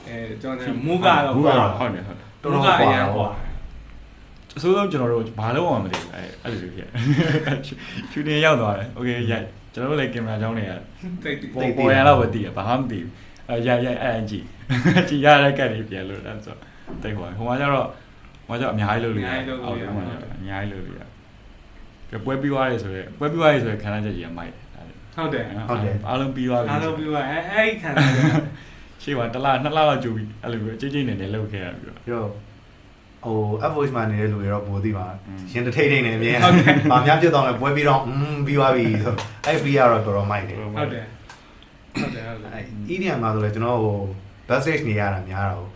အဲကျွန်တော်မူကတော့ မူကတော့ဟုတ်တယ်ဟုတ်တယ် တော်တော် အရန်กว่า အစိုးဆုံးကျွန်တော်တို့ဘာလို့အောင်မသိဘူးအဲ့အဲ့လိုဖြစ်ချူနေရောက်သွားတယ်โอเคရိုက်ကျွန်တော်တို့လည်းကင်မရာကြောင်းတွေက တိတ် ပေါ်ပေါ်ရတော့မသိရဘာမှမသိဘူးအဲရိုက်ရိုက်အဲ့ကြည့်ကြည့်ရတဲ့ကတ်တွေပြန်လို့အဲ့ဆိုတိတ်ဟိုဟိုမှာကျတော့ဟိုမှာကျတော့အများကြီးလုပ်လို့ရတယ်အောက်မှာကျတော့အများကြီးလုပ်လို့ရတယ် ပြပွဲပြီးသွားရဲဆိုတော့ပွဲပြီးသွားရဲဆိုတော့ခံစားချက်ကြီးကမိုက်ဟုတ်တယ်ဟုတ်တယ်အားလုံးပြီးသွားပြီအားလုံးပြီးသွားအဲအဲ့ခံစားချက်ရှိပါတလားနှစ်လားလောက်ကြိုပြီးအဲ့လိုပဲအချင်းချင်းနေနေလောက်ခဲ့ရပြီးတော့ရောဟို F-voice မှာနေတဲ့လူတွေတော့ပိုသိပါရင်တထိတ်ထိတ်နေအမြင်။မာများပြတ်တော့လဲပွဲပြီးတော့อืมပြီးသွားပြီဆိုအဲ့ပြီးရတော့တော်တော်မိုက်တယ်။ဟုတ်တယ်။ဟုတ်တယ်ဟုတ်တယ်။ EDM မှာဆိုလဲကျွန်တော်ဟို backstage နေရတာများတာဟို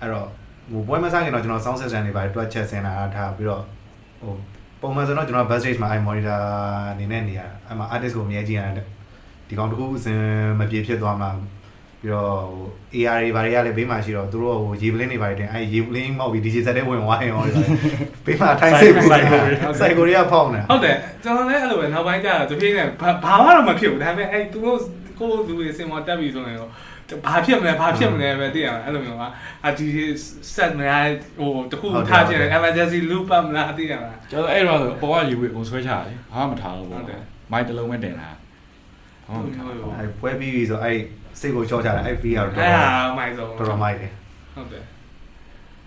အဲ့တော့ဟိုပွဲမဆိုင်ရင်တော့ကျွန်တော် sound system တွေပါတွက်ချက်ဆင်တာထားပြီးတော့ဟို ပုံမှန်ဆိုတော့ကျွန်တော် backstage မှာအဲ့ monitor အနေနဲ့နေရတာအဲ့မှာ artist ကိုအမြဲကြည့်ရတယ်ဒီကောင်တစ်ခုအစင်မပြေဖြစ်သွားမှာပြီးတော့ဟို AR တွေဘာတွေကလည်းဘေးမှာရှိတော့သူတို့ဟိုရေပလင်းတွေဘာတွေတင်အဲ့ရေပလင်းမောက်ပြီး DJ set တွေဝင်သွားရင်ဟောဘေးမှာထိုင်စိတ်ပြီးစိုက်ကိုရီးယားဖောင်းနေတာဟုတ်တယ်ကျွန်တော်လည်းအဲ့လိုပဲနောက်ပိုင်းကျတော့တဖြည်းနဲ့ဘာဘာမှတော့မဖြစ်ဘူးဒါပေမဲ့အဲ့သူတို့ကိုလူတွေစင်မောတက်ပြီဆိုရင် ဘာဖြစ်မလဲဘာဖြစ်မလဲပဲသိရမှာအဲ့လိုမျိုးပါအဒီ set မလားဟိုတခုထားခြင်း emergency loop မလားသိရမှာကျွန်တော်အဲ့တော့ဆိုအပေါ်ကရေဝေကိုဆွဲချရတယ်ဘာမှမထားဘူးဟုပေါ့တ်တယ်မိုက်တစ်လုံးပဲတင်တာဘာမှမထားဘူးအဲ့ပွဲပြီးပြီဆိုအဲ့စိတ်ကိုချော့ချတယ်အဲ့ free ကတော့တော်အဲ့တော်ဟာမိုက်ဆုံးတော်တော်မိုက်တယ်ဟုတ်တယ်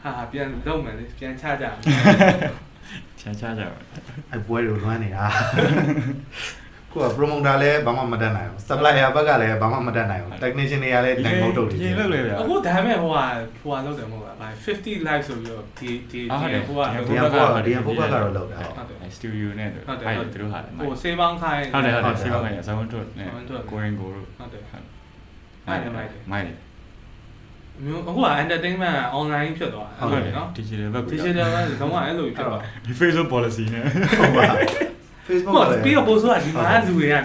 ဟာပြန်လုံးမယ်လေပြန်ချကြမယ်ချာချာကြပါအဲ့ပွဲတွေကိုလွမ်းနေတာ ကိုက promoter လည်းဘာမှမတတ်နိုင်ဘူး supplier ဘက်ကလည်းဘာမှမတတ်နိုင်ဘူး technician တွေကလည်းနိုင်မဟုတ်တော့တယ်ရင်လောက်လေဗျာအခုဒါပေမဲ့ဟိုဟာဟိုဟာလောက်တယ်မဟုတ်လားဘာ50 live ဆိုပြီးတော့ဒီဒီဟုတ်တယ်ဟိုဟာဒီဟိုကဒီဟိုဘက်ကတော့လောက်တာဟုတ်တယ်စတူဒီယိုနဲ့တို့ဟုတ်တယ်အဲ့သူတို့ဟာတယ်ဟိုစေးပေါင်းခိုင်းဟုတ်တယ်ဟုတ်တယ်ဟုတ်တယ်စေးပါမယ်ဇောင်းထုတ်နဲ့ဇောင်းထုတ်ကိုရင်ကိုတို့ဟုတ်တယ်ဟုတ်မိုက်တယ်မိုက်တယ်မိုက်တယ်မျိုးအခုက entertainment online ဖြစ်သွားတယ်ဟုတ်တယ်နော် digital web digital ကလုံးဝအဲ့လိုဖြစ်သွားဒီ Facebook policy နဲ့ဟုတ်ပါ Facebook မှာပြီးတော့ post ဆိုတာဒီမှာလူတွေက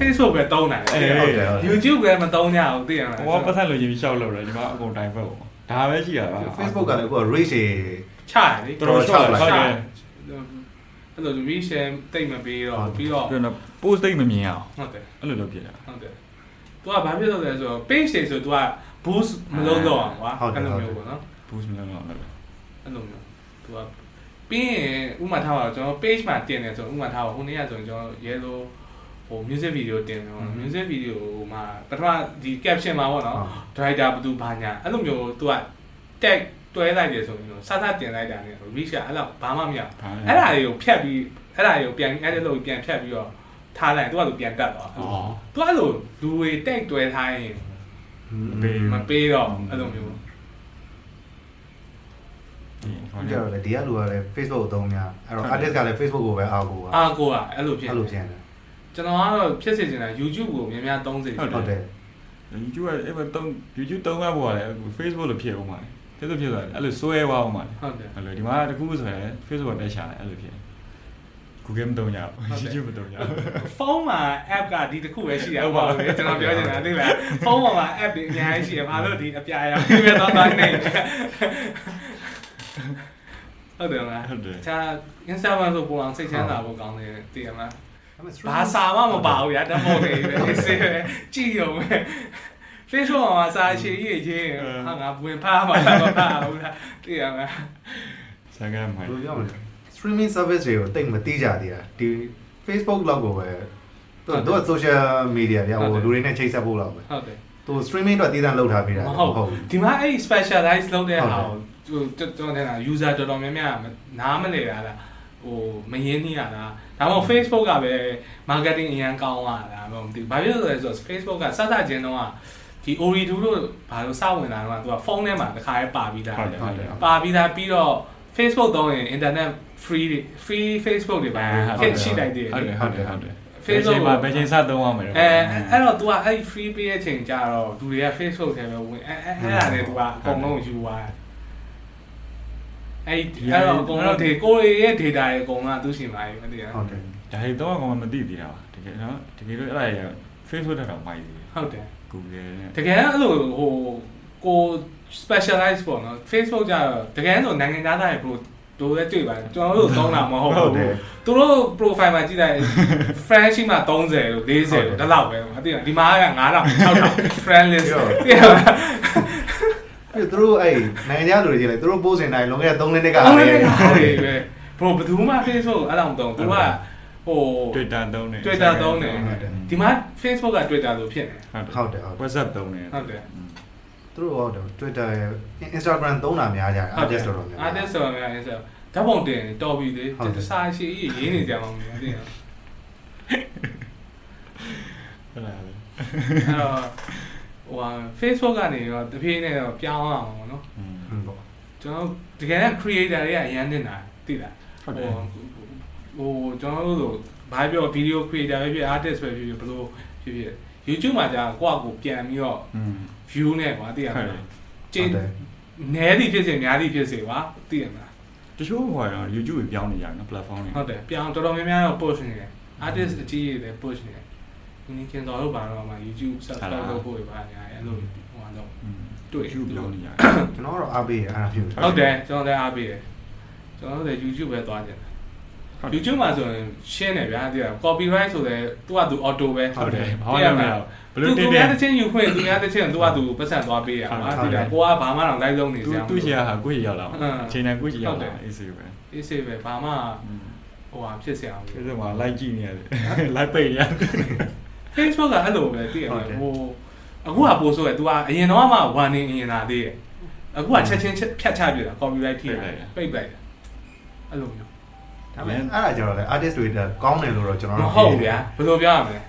Facebook ပဲတုံးတာလေဟုတ်တယ် YouTube ကမတုံးကြဘူးသိရမှာဟိုကပတ်သက်လို့ရေးပြီးရှောက်လို့တယ်ဒီမှာအကုန်တိုင်ဖက်ပေါ့ဒါပဲရှိတာပါ Facebook ကလည်းအခု rate တွေချတယ်တော်တော်ချလာချတယ်အဲ့လို reshare တိတ်မပေးတော့ပြီးတော့ post တိတ်မမြင်အောင်ဟုတ်တယ်အဲ့လိုလုပ်ဖြစ်တာဟုတ်တယ်သူကဘာဖြစ်လို့လဲဆိုတော့ page တွေဆိုသူက boost မလုပ်တော့အောင်ကွာအဲ့လိုမျိုးပေါ့နော် boost မလုပ်တော့အောင်အဲ့လိုမျိုးသူက ပြီးရင်ဥမာထားပါတော့ကျွန်တော် page မှာတင်တယ်ဆိုဥမာထားပါဟိုနေ့ကဆိုရင်ကျွန်တော်ရဲလိုဟို music video တင်တယ်ပေါ့နော် music video မှာပထမဒီ caption မှာပေါ့နော် driver ဘယ်သူဘာညာအဲ့လိုမျိုး तू က tag တွဲလိုက်တယ်ဆိုရင်တော့စသတင်လိုက်တာနဲ့ reach ကအဲ့လောက်ဘာမှမရဘူးအဲ့ဒါတွေကိုဖြတ်ပြီးအဲ့ဒါတွေကိုပြန် edit လုပ်ပြီးပြန်ဖြတ်ပြီးတော့ထားလိုက်သူကသူပြန်တက်သွားသူကအဲ့လိုလူတွေတိတ်တွဲထားရင်မပေးတော့အဲ့လိုမျိုး ကြတော့လေဒီကလူကလည်း Facebook ကိုသုံးများအဲ့တော့ artist ကလည်း Facebook ကိုပဲအားကိုပါအာကိုကအဲ့လိုဖြစ်အဲ့လိုဖြစ်နေကျွန်တော်ကတော့ဖြစ်စေချင်တာ YouTube ကိုများများသုံးစေချင်ဟုတ်တယ် YouTube ကအဲ့ဘတုံး YouTube တုံးရဖို့ကလည်း Facebook လို့ဖြစ်အောင်ပါလေ Facebook ဖြစ်သွားတယ်အဲ့လိုစွဲသွားအောင်ပါလေဟုတ်တယ်အဲ့လိုဒီမှာတခုဆိုရင် Facebook ကတက်ချတယ်အဲ့လိုဖြစ် Google မတုံးရဘူး YouTube မတုံးရဘူးဖုန်းမှာ app ကဒီတစ်ခုပဲရှိရဟုတ်ပါပါဘူးဘူးကျွန်တော်ပြောချင်တာသိလားဖုန်းပေါ်မှာ app တွေအများကြီးရှိရဘာလို့ဒီအပြာရောင်ပြတော့တော့နေ ဟုတ်တယ်မလားဟုတ်တယ်ချာ Instagram ဆိုပုံအောင်စိတ်ချမ်းသာဖို့ကောင်းတယ်သိရမလားဘာစာမှမပါဘူးဗျာဓာတ်ပုံတွေပဲစေးပဲကြည့်ရုံပဲ Facebook မှာစာရှည်ရေးရေးဟာငါဝင်ဖားမှာမဖားဘူးလားသိရမလားဆန်ကမ်းမိုင်းဘယ်လိုပြောမလဲ streaming service တွေကိုတိတ်မသိကြသေးတာဒီ Facebook လောက်ကိုပဲသူကသူက social media ပြဟိုလူတွေနဲ့ချိတ်ဆက်ဖို့လောက်ပဲဟုတ်တယ် သူ streaming တော့တည်တံ့လောက်ထားပေးတာမဟုတ်ဒီမှာအဲ့ specialize လုပ်တဲ့ဟာကိုကျွန်တော်တင်တာ user တော်တော်များများနားမလည်ရလားဟိုမရင်းနှီးရလားဒါမှမဟုတ် Facebook ကပဲ marketing အရန်ကောင်းလာတာမဟုတ်ဘူးဘာဖြစ်လို့လဲဆိုတော့ Facebook ကစစချင်းတော့ဒီ Ori2 လို့ဘာလို့စဝင်လာတော့သူကဖုန်းထဲမှာတစ်ခါရေးပါပြီးသားဟုတ်တယ်ဟုတ်တယ်ပါပြီးသားပြီးတော့ Facebook သုံးရင် internet free တွေ free Facebook တွေပါဖြစ်ရှိလိုက်တယ်ဟုတ်တယ်ဟုတ်တယ်ဟုတ်တယ် Facebook မှာဘယ်ချိန်စသုံးရမလဲအဲအဲ့တော့ तू ကအဲ့ free ပေးတဲ့အချိန်ကျတော့လူတွေက Facebook ထဲပဲဝင်အဲအဲ့အဲ့ဒါနဲ့ तू ကအကုန်လုံးယူသွားတယ်အဲ့အဲ့တော့အကုန်လုံးဒီကိုရီရဲ့ data တွေအကုန်လုံးကသူ့ရှင်ပါပြီမသိရဟုတ်တယ်ဒါတွေတော့ကောင်မသိသေးတာပါတကယ်နော်တကယ်လို့အဲ့ဒါရ Facebook တက်တော့မိုက်သေးတယ်ဟုတ်တယ် Google နဲ့တကယ်အဲ့လိုဟိုကို specialize ပေါ့နော် Facebook ကျတော့တကယ်ဆိုနိုင်ငံသားတွေ pro တို့လည်းတွေ့ပါတယ်ကျွန်တော်တို့သုံးတာမဟုတ်ဟုတ်ဘူးတယ်သူတို့ profile မှာကြည့်လိုက် friend ရှိမှ30လို့40လို့ဒီလောက်ပဲမသိဘူးဒီမှာက9000 6000 friend list သိရလားပြီးသူတို့အဲ့နိုင်ငံခြားလူတွေကြီးလေသူတို့ post နေတိုင်းလွန်ခဲ့တဲ့3နှစ်ကအော်လေလည်းဟုတ်တယ်ပဲ bro ဘယ်သူမှ Facebook အဲ့လောက်မသုံးသူကဟို Twitter သုံးတယ် Twitter သုံးတယ်ဟုတ်တယ်ဒီမှာ Facebook က Twitter လို့ဖြစ်နေဟုတ်တယ်ဟုတ်တယ် WhatsApp သုံးတယ်ဟုတ်တယ် သူတို့ရော Twitter ရယ် Instagram သုံးတာများကြတယ် artist တော်တော်များ artist တော်တော်များ Instagram ဓာတ်ပုံတင်တော်ပြီလေတစားရှိကြီးရေးနေကြမှာမင်းတင်ဟုတ်လားအဲ့တော့ဟို Facebook ကနေတော့တပြေးနဲ့တော့ပြောင်းအောင်ပေါ့နော်ဟုတ်ပေါ့ကျွန်တော်တကယ်က creator တွေကအရန်တင်တာသိလားဟုတ်တယ်ဟိုကျွန်တော်တို့ဘာပြော video creator ပဲဖြစ် artist ပဲဖြစ်ဖြစ်ဘယ်လိုဖြစ်ဖြစ် YouTube မှာကြာကိုယ့်အကူပြန်ပြီးတော့ view နဲ့ကွာသိရမဟုတ်တလားယ်ကျင်းနဲသည်ဖြစ်စေများသည်ဖြစ်စေကွာသိရမလားတချို့ဟိုကတော့ YouTube ကိုပြောင်းနေကြတယ်နော် platform တွေဟုတ်တယ်ပြောင်းတော်တော်များများတော့ push နေတယ် artist အကြီးကြီးလည်း push နေတယ်ဒီနေ့ကျင်တော်တို့ဘာတော့မှ YouTube subscribe လုပ်ဖို့ပါညာအဲ့လိုဟိုတော့อืมတွေ့ YouTube ပြောင်းနေကြတယ်ကျွန်တော်ကတော့အားပေးရအားပြုဟုတ်တယ်ကျွန်တော်လည်းအားပေးတယ်ကျွန်တော်တို့လည်း YouTube ပဲသွားကြတယ် YouTube မှာဆိုရင်ရှင်းတယ်ဗျာတိရ copyright ဆိုတဲ့သူကသူ auto ပဲဟုတ်တယ်ဘာမှမလုပ်ဘ ဘ လို့ လို့ တ သူ င်းတ များ င်း တစ်ချင်းယူခွင့်သူများတစ်ချင်းသူကသူပတ်စံသွားပေးရပါတိရကိုကဘာမှတော့လိုက်လုံးနေ သူ စရာ သူ့ရှယ်ဟာကိုယ့်ရောက်လာ အင်း အချိန်တိုင်းကိုယ့်ရှယ်ရောက် ဟုတ်တယ် လာအေးစေးပဲ အေးစေးပဲဘာမှ อืม ဟိုဟာဖြစ်စရာမ ဒီ လို လိုမှာ like ကြည့်နေရတယ် like ပိတ်နေရတယ် Facebook ကအဲ့လိုပဲတိရဟိုအခုကပို့ဆိုရ तू ကအရင်တော့မှ warning အရင်လာသေးတယ်အခုကချက်ချင်းဖြတ်ချပြတာ copyright ထိပိတ်လိုက်တာအဲ့လိုမျိုး ဒါပေမဲ့အဲ့ဒါကြတော့လေ artist တွေကောင်းတယ်လို့တော့ကျွန်တော် မ တို့ ဟုတ်ဗျာဘယ်လိုပြောရမလဲ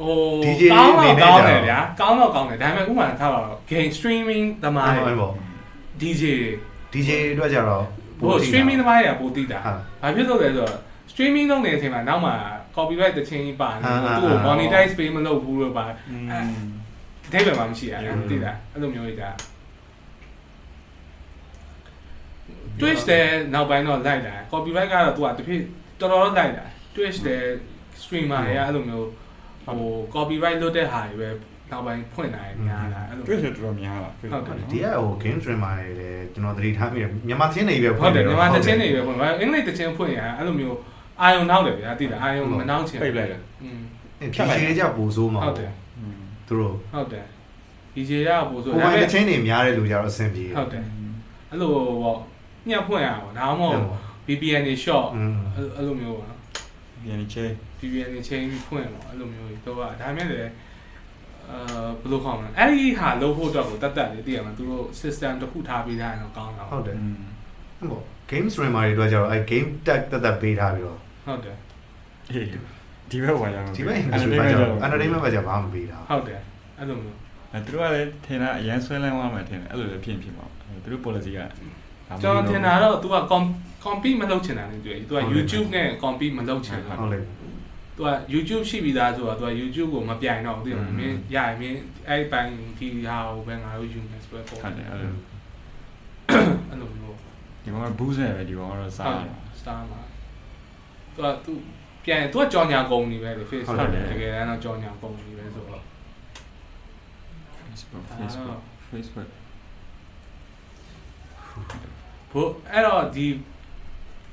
ဟို DJ ကောင်းအနေတော့နဲ့ကောင်းတယ်ဗျာကောင်းတော့ကောင်းတယ်ဒါပေမဲ့ဥပမာထားပါတော့ game streaming သမားအဲ့တွေပေါ့ DJ DJ အတွက်ကြတော့ဟို streaming သမားတွေကပိုသိတာဟုတ်ဘာဖြစ်လို့လဲဆိုတော့ streaming လုပ်နေတဲ့အချိန်မှာနောက်မှ copyright တခြင်းကြီးပါနေအာအာသူ့ကိုအာ monetize ပေးမလုပ်ဘူးလို့ပါอืมအထိပ္ပယ်မှမရှိရဘူးဟုတ်သိတာအဲ့လိုမျိုးကြီးဒါ Twitch တဲ့နောက်ပိုင်းတော့လိုက်လာ copyright ကတော့သူကတဖြည်းတော်တော်လိုက်လာ Twitch တဲ့ streamer တွေကအဲ့လိုမျိုး ဟို copyright လွတ်တဲ့ဟာတွေပဲနောက်ပိုင်းဖွင့်လာရင်များလာအဲ့လိုတွေ့ဆိုတော်တော်များလာဟုတ်တယ်ဒီကဟို game streamer တွေလည်းကျွန်တော်သတိထားမိတယ်မြန်မာချင်းတွေပဲဖွင့်တယ်ဟုတ်တယ်မြန်မာချင်းတွေပဲဖွင့်တယ်အင်္ဂလိပ်တချင်းဖွင့်ရအဲ့လိုမျိုးအာယုံနောက်တယ်ဗျာသိလားအာယုံမနောက်ချင်ပြိတ်လိုက်တယ်อืมဖြတ်လိုက်တယ်ကြပိုးဆိုးမှာဟုတ်တယ်သူတို့ဟုတ်တယ်ဒီကြေရပိုးဆိုးဒါပေမဲ့ချင်းတွေများတဲ့လူကြတော့အဆင်ပြေဟုတ်တယ်အဲ့လိုပေါ့ညှက်ဖွင့်ရအောင်ဒါမှမဟုတ် VPN တွေ short အဲ့လိုမျိုးပေါ့ နော်ပြန်ချေ VPN တွေချိန်ပြီးဖွင့်ပေါ့အဲ့လိုမျိုးကြီးတော့ဒါမဲ့လည်းအာဘယ်လိုခေါ်မလဲအဲ့ဒီဟာလုပ်ဖို့အတွက်ကိုတတ်တတ်လေးသိရမှာသူတို့ system တစ်ခုထားပေးထားရင်တော့ကောင်းတာဟုတ်တယ်อืมဟုတ် game streamer တွေတော့ကြတော့အဲ game tag တက်တက်ပေးထားပြီးတော့ဟုတ်တယ်အေးဒီဘက်ဝါရမှာဒီဘက် industry ကကြတော့ entertainment ကကြဘာမှမပေးတာဟုတ်တယ်အဲ့လိုမျိုးအဲသူတို့ကလည်းထင်တာအရန်ဆွဲလန်းသွားမှထင်တယ်အဲ့လိုလည်းဖြစ်ဖြစ်ပါသူတို့ policy က ကျွန်တော်ထင်တာတော့ तू က compete မလုပ်ချင်တာလေတွေ့ तू က YouTube နဲ့ compete မလုပ်ချင်တာဟုတ်လေသူက YouTube ရှိပြီးသားဆိုတော့သူက YouTube ကိုမပြိုင်တော့ဘူးသိမင်းရရင်မင်းအဲ့ပိုင်းဒီဟာကိုပဲငါတို့ယူမယ်ဆိုတော့ပုံဟုတ်တယ်အဲ့လိုအဲ့လိုမျိုးဒီမှာဘူးစဲပဲဒီကောင်ကတော့စားတယ်စားမှာသူကသူပြန်သူကကြောင်ညာကုန်နေပဲလေ Facebook တကယ်တမ်းတော့ကြောင်ညာကုန်နေပဲဆိုတော့ Facebook Facebook Facebook ဘို့အဲ့တော့ဒီ